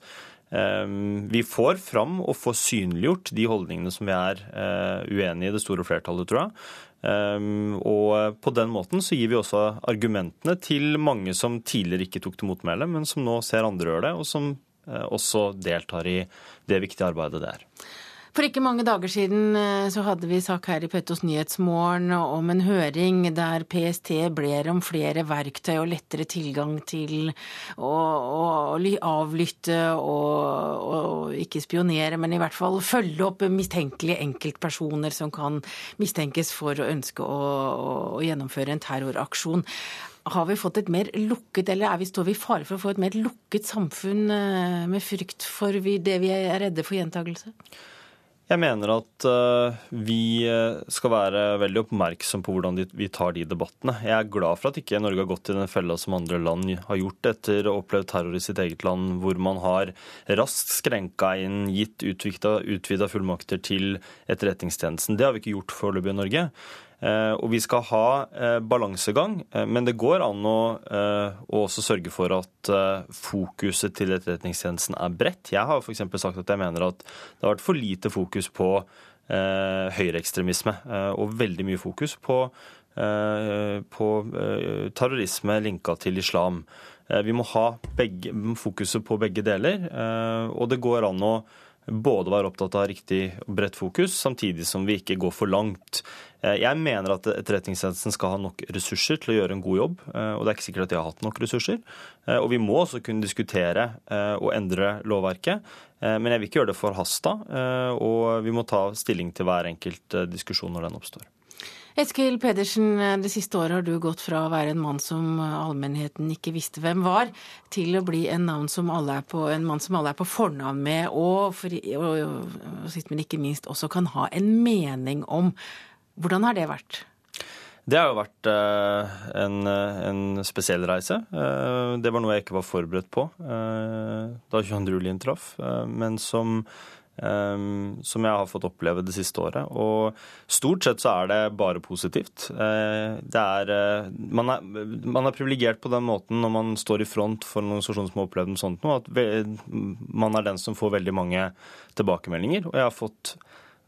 vi får fram og får synliggjort de holdningene som vi er uenige i det store flertallet, tror jeg. Og på den måten så gir vi også argumentene til mange som tidligere ikke tok til motmæle, men som nå ser andre gjøre det, og som også deltar i det viktige arbeidet det er. For ikke mange dager siden eh, så hadde vi sak her i Pettos Nyhetsmorgen om en høring der PST bler om flere verktøy og lettere tilgang til å, å avlytte og, og, ikke spionere, men i hvert fall følge opp mistenkelige enkeltpersoner som kan mistenkes for å ønske å, å gjennomføre en terroraksjon. Har vi fått et mer lukket, eller vi, står vi i fare for å få et mer lukket samfunn eh, med frykt for det vi er redde for gjentagelse? Jeg mener at uh, vi eh, skal være veldig oppmerksom på hvordan vi tar de debattene. Jeg er glad for at ikke Norge har gått i den fella som andre land har gjort etter å oppleve terror i sitt eget land, hvor man har raskt skrenka inn, gitt utvida fullmakter til Etterretningstjenesten. Det har vi ikke gjort foreløpig i Norge. Eh, og vi skal ha eh, balansegang, eh, men det går an å, å også sørge for at fokuset til Etterretningstjenesten er bredt. Jeg har f.eks. sagt at jeg mener at det har vært for lite fokus på høyreekstremisme, og veldig mye fokus på, på terrorisme linka til islam. Vi må ha begge, fokuset på begge deler, og det går an å både være opptatt av riktig og bredt fokus, samtidig som vi ikke går for langt. Eh, jeg mener at Etterretningstjenesten skal ha nok ressurser til å gjøre en god jobb, eh, og det er ikke sikkert at de har hatt nok ressurser. Eh, og vi må også kunne diskutere og endre lovverket, men jeg vil ikke gjøre det forhasta, og vi må ta stilling til hver enkelt diskusjon når den oppstår. Eskil Pedersen, det siste året har du gått fra å være en mann som allmennheten ikke visste hvem var, til å bli en, som på, en mann som alle er på fornavn med, og, for, og, og, men ikke minst også kan ha en mening om. Hvordan har det vært? Det har jo vært eh, en, en, spesiell reise. Eh, det var noe jeg ikke var forberedt på eh, da 22. juli traff, men som som jeg har fått oppleve det siste året. Og stort sett så er det bare positivt. Uh, det er, uh, man er, man er privilegert på den måten når man står i front for en organisasjon som har opplevd noe sånt nå, at man er den som får veldig mange tilbakemeldinger. Og jeg har fått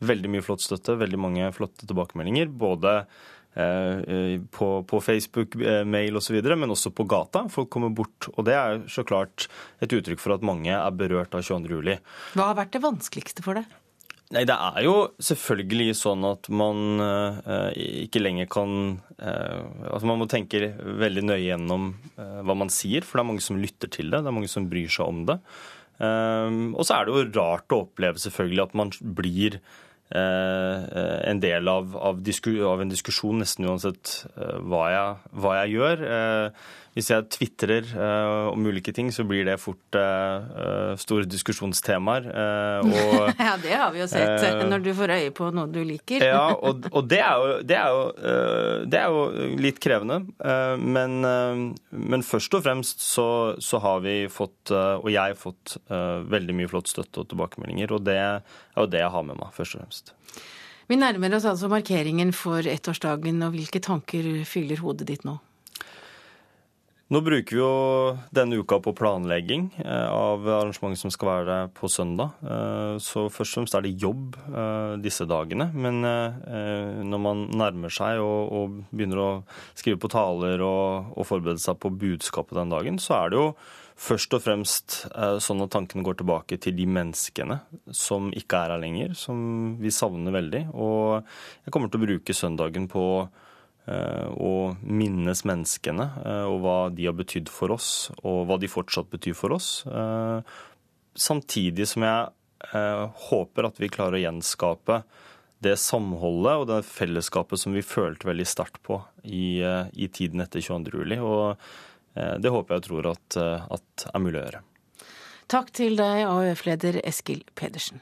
veldig mye flott støtte, veldig mange flotte tilbakemeldinger. både Eh, på, på Facebook, eh, mail osv., men også på gata. Folk kommer bort. Og det er så klart et uttrykk for at mange er berørt av 22.07. Hva har vært det vanskeligste for deg? Nei, Det er jo selvfølgelig sånn at man eh, ikke lenger kan eh, Altså man må tenke veldig nøye gjennom eh, hva man sier, for det er mange som lytter til det. Det er mange som bryr seg om det. Eh, og så er det jo rart å oppleve selvfølgelig at man blir Eh, en del av, av, av, en diskusjon nesten uansett eh, hva jeg, hva jeg gjør. Hvis jeg tvitrer uh, om ulike ting, så blir det fort uh, store diskusjonstemaer. Uh, og, ja, det har vi jo sett når du får øye på noe du liker. ja, og, og det, er jo, det, er jo, det, er jo, litt krevende. Men, men, først og fremst så, så, har vi fått, og jeg, fått veldig mye flott støtte og tilbakemeldinger. Og det er jo det jeg har med meg, først og fremst. Vi nærmer oss altså markeringen for ettårsdagen, og hvilke tanker fyller hodet ditt nå? Nå bruker vi jo denne uka på planlegging eh, av arrangementet som skal være på søndag. Eh, så først og fremst er det jobb eh, disse dagene. Men når man nærmer seg og, begynner å skrive på taler og, forberede seg på budskapet den dagen, så er det jo først og fremst sånn at tankene går tilbake til de menneskene som ikke er her lenger, som vi savner veldig. Og jeg kommer til å bruke søndagen på Eh, og minnes menneskene eh, og hva de har betydd for oss, og hva de fortsatt betyr for oss. Eh, samtidig som jeg håper at vi klarer å gjenskape det samholdet og det fellesskapet som vi følte veldig sterkt på i, i tiden etter 22. juli. Og det håper jeg og tror at, at er mulig å gjøre. Takk til deg, AUF-leder Eskil Pedersen.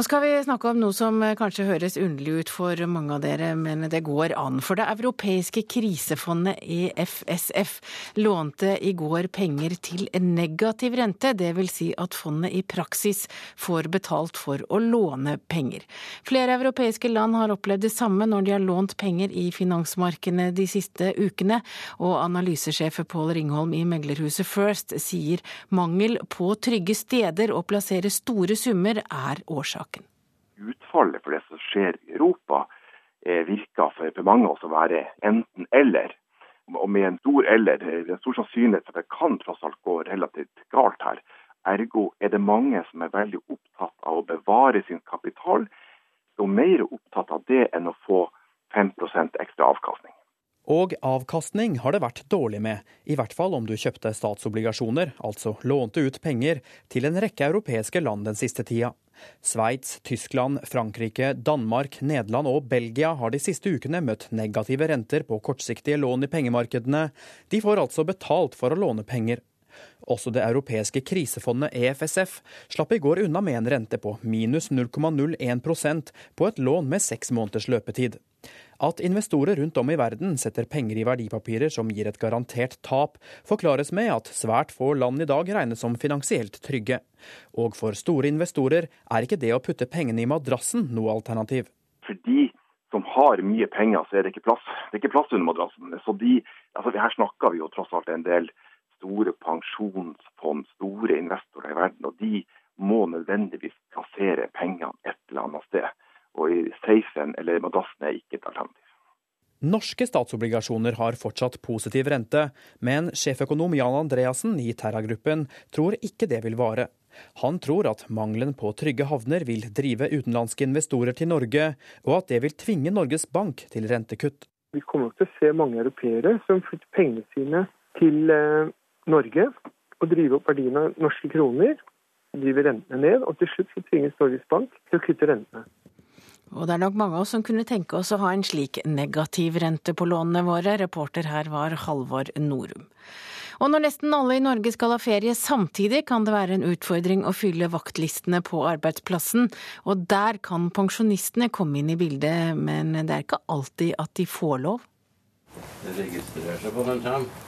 Nå skal vi snakke om noe som kanskje høres underlig ut for mange av dere, men det går an. For det europeiske krisefondet EFSF lånte i går penger til negativ rente. Vil si at fondet i praksis får betalt for å låne penger. Flere europeiske land har opplevd det samme når de har lånt penger i finansmarkedene de siste ukene, og analysesjef Pål Ringholm i meglerhuset First sier mangel på trygge steder å plassere store summer er saken. Utfallet for det som skjer i Europa, eh, virker for mange å være enten-eller. Og med en stor eller, det er stor sannsynlighet for at det kan tross alt gå relativt galt her. Ergo er det mange som er veldig opptatt av å bevare sin kapital, og mer opptatt av det enn å få 5% ekstra avkastning. Og avkastning har det vært dårlig med, i hvert fall om du kjøpte statsobligasjoner, altså lånte ut penger, til en rekke europeiske land den siste tida. Sveits, Tyskland, Frankrike, Danmark, Nederland og Belgia har de siste ukene møtt negative renter på kortsiktige lån i pengemarkedene. De får altså betalt for å låne penger. Også det europeiske krisefondet EFSF slapp i går unna med en rente på minus 0,01% på et lån med seks måneders løpetid. At investorer rundt om i verden setter penger i verdipapirer som gir et garantert tap, forklares med at svært få land i dag regnes som finansielt trygge. Og for store investorer er ikke det å putte pengene i madrassen noe alternativ. For de som har mye penger, så er det ikke plass, det er ikke plass under madrassen. Så de, altså Her snakker vi jo tross alt en del store pensjonsfond, store investorer i verden. Og de må nødvendigvis plassere pengene et eller annet sted og i safen eller madrassen er ikke et alternativ. Norske statsobligasjoner har fortsatt positiv rente, men sjeføkonom Jan Andreassen i Terra-gruppen tror ikke det vil vare. Han tror at mangelen på trygge havner vil drive utenlandske investorer til Norge, og at det vil tvinge Norges Bank til rentekutt. Vi kommer nok til å se mange europeere som flytter pengene sine til eh, Norge og driver opp verdien av norske kroner, driver rentene ned, og til slutt så tvinges Norges Bank til å kutte rentene. Og det er nok mange av oss som kunne tenke oss å ha en slik negativ rente på lånene våre. Reporter her var Halvor Norum. Og når nesten alle i Norge skal ha ferie samtidig, kan det være en utfordring å fylle vaktlistene på arbeidsplassen. Og der kan pensjonistene komme inn i bildet, men det er ikke alltid at de får lov. Det registrerer seg på den kommer.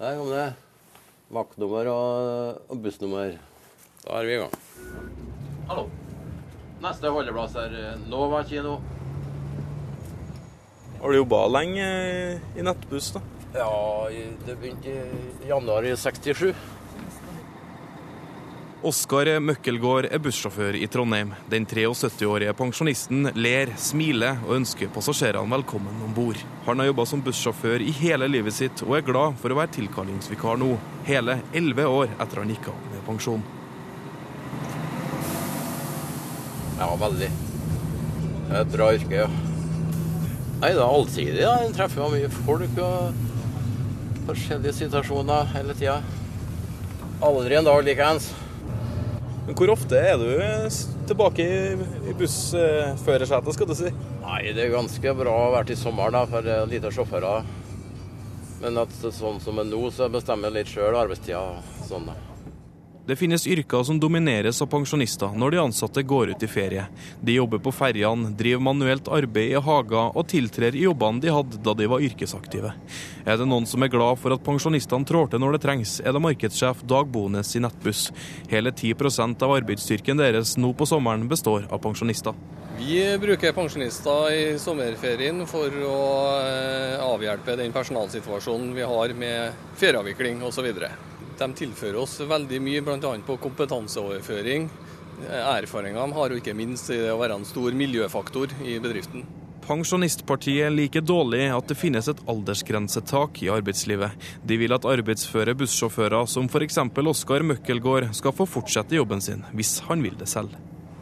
Der kom det. Vaktnummer og, og bussnummer. Da er vi i gang. Hallo. Neste holdeplass er eh, Nova kino. Har du jobba lenge i nettbuss, da? Ja, det begynte i januar i 67. Oskar Møkkelgård er bussjåfør i Trondheim. Den 73-årige pensjonisten ler, smiler og ønsker passasjerene velkommen om bord. Han har jobba som bussjåfør i hele livet sitt og er glad for å være tilkallingsvikar nå, hele elleve år etter han gikk av med pensjon. Ja, veldig. Det er et bra yrke, ja. Nei, det er allsidig. da. En treffer jo mye folk og forskjellige situasjoner hele tida. Aldri en dag likeens. Men hvor ofte er du tilbake i bussførersetet, skal du si? Nei, det er ganske bra å ha vært i sommer da, for lite sjåfører. Men at sånn som det er nå, så bestemmer jeg litt sjøl arbeidstida. Sånn da. Det finnes yrker som domineres av pensjonister når de ansatte går ut i ferie. De jobber på ferjene, driver manuelt arbeid i hager og tiltrer i jobbene de hadde da de var yrkesaktive. Er det noen som er glad for at pensjonistene trår til når det trengs, er det markedssjef Dag Bones i Nettbuss. Hele 10% av arbeidsstyrken deres nå på sommeren består av pensjonister. Vi bruker pensjonister i sommerferien for å eh, avhjelpe den personalsituasjonen vi har med ferieavvikling osv. De tilfører oss veldig mye, bl.a. på kompetanseoverføring. Erfaringene har jo ikke minst det å være en stor miljøfaktor i bedriften. Pensjonistpartiet liker dårlig at det finnes et aldersgrensetak i arbeidslivet. De vil at arbeidsføre bussjåfører som f.eks. Oskar Møkkelgård skal få fortsette jobben sin, hvis han vil det selv.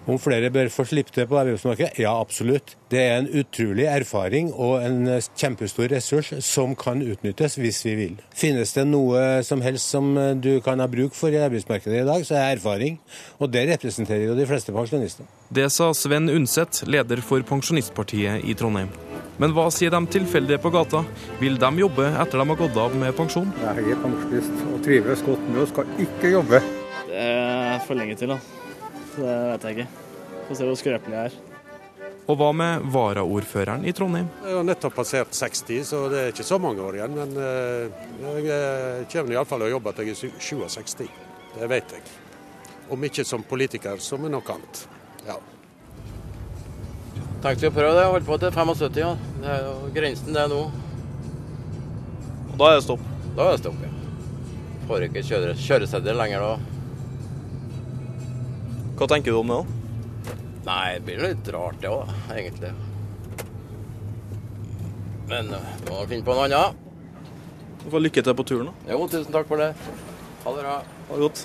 Om flere bør få slippe til på arbeidsmarkedet? Ja, absolutt. Det er en utrolig erfaring og en kjempestor ressurs som kan utnyttes hvis vi vil. Finnes det noe som helst som du kan ha bruk for i arbeidsmarkedet i dag, så er erfaring. Og det representerer jo de fleste pensjonister. Det sa Sven Undset, leder for Pensjonistpartiet i Trondheim. Men hva sier de tilfeldige på gata? Vil de jobbe etter de har gått av med pensjon? Jeg er pensjonist og trives godt med og skal ikke jobbe. Det er for lenge til, da. Så det vet jeg ikke. Få se hvor skrøpelig jeg er. Og hva med varaordføreren i Trondheim? Jeg har nettopp passert 60, så det er ikke så mange år igjen. Men eh, jeg kommer iallfall til å jobbe til jeg er 67. Det vet jeg. Om ikke som politiker, så med noe annet. Ja. Tenkte vi å prøve det. Holdt på til 75, ja. Det er jo grensen det er nå. Og da er det stopp? Da er det stopp, ja. Får ikke kjøre, kjøreseddel lenger da. Hva tenker du om det, da? Nei, det blir litt rart det òg, egentlig. Men vi må finne på noe annet. Du får lykke til på turen. da. Jo, tusen takk for det. Ha det bra. Ha det godt.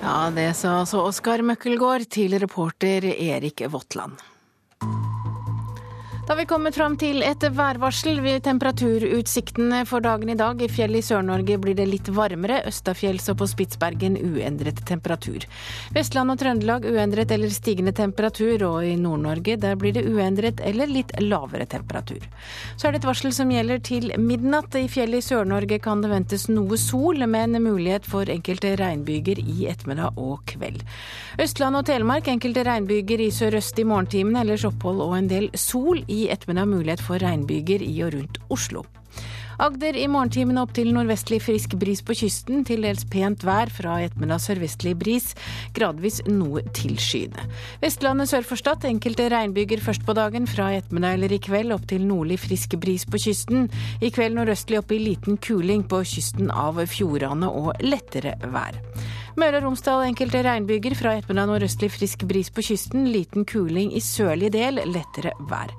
Ja, det sa altså Oskar Møkkelgård til reporter Erik Votland. Da vi kommet fram til et værvarsel ved temperaturutsiktene for dagen i dag. I fjellet i Sør-Norge blir det litt varmere, østafjells og på Spitsbergen uendret temperatur. Vestland og Trøndelag uendret eller stigende temperatur, og i Nord-Norge der blir det uendret eller litt lavere temperatur. Så er det et varsel som gjelder til midnatt. I fjellet i Sør-Norge kan det ventes noe sol, med en mulighet for enkelte regnbyger i ettermiddag og kveld. Østland og Telemark enkelte regnbyger i sørøst i morgentimene, ellers opphold og en del sol. i ettermiddag mulighet for regnbyger i og rundt Oslo. Agder i morgentimene opp til nordvestlig frisk bris på kysten. Til dels pent vær fra ettermiddag sørvestlig bris. Gradvis noe tilskyende. Vestlandet sør for Stad enkelte regnbyger først på dagen. Fra ettermiddag eller i kveld opp til nordlig frisk bris på kysten. I kveld nordøstlig opp i liten kuling på kysten av Fjordane og lettere vær. Møre og Romsdal enkelte regnbyger. Fra ettermiddag nordøstlig frisk bris på kysten. Liten kuling i sørlig del, lettere vær.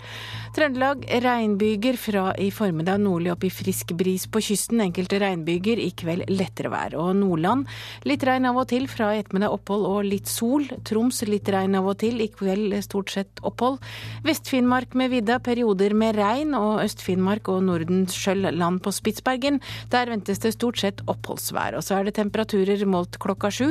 Trøndelag regnbyger fra i formiddag nordlig opp i frisk bris på kysten. Enkelte regnbyger, i kveld lettere vær. Og Nordland litt regn av og til, fra i ettermiddag opphold og litt sol. Troms litt regn av og til, i kveld stort sett opphold. Vest-Finnmark med vidda, perioder med regn. Og Øst-Finnmark og Nordenskjøll land på Spitsbergen. Der ventes det stort sett oppholdsvær. Og så er det temperaturer målt klokka sju.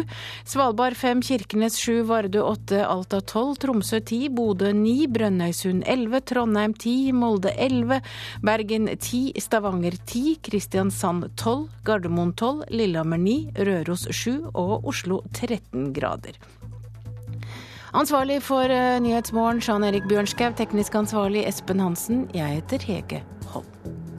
Svalbard fem, Kirkenes sju, Vardø åtte, Alta tolv, Tromsø ti, Bodø ni, Brønnøysund elleve, Trondheim Trondheim 10, Molde 11, Bergen 10, Stavanger 10, Kristiansand 12, Gardermoen 12, Lillehammer 9, Røros 7 og Oslo 13 grader. Ansvarlig for eh, Nyhetsmorgen, Jan Erik Bjørnskaug. Teknisk ansvarlig, Espen Hansen. Jeg heter Hege Holm.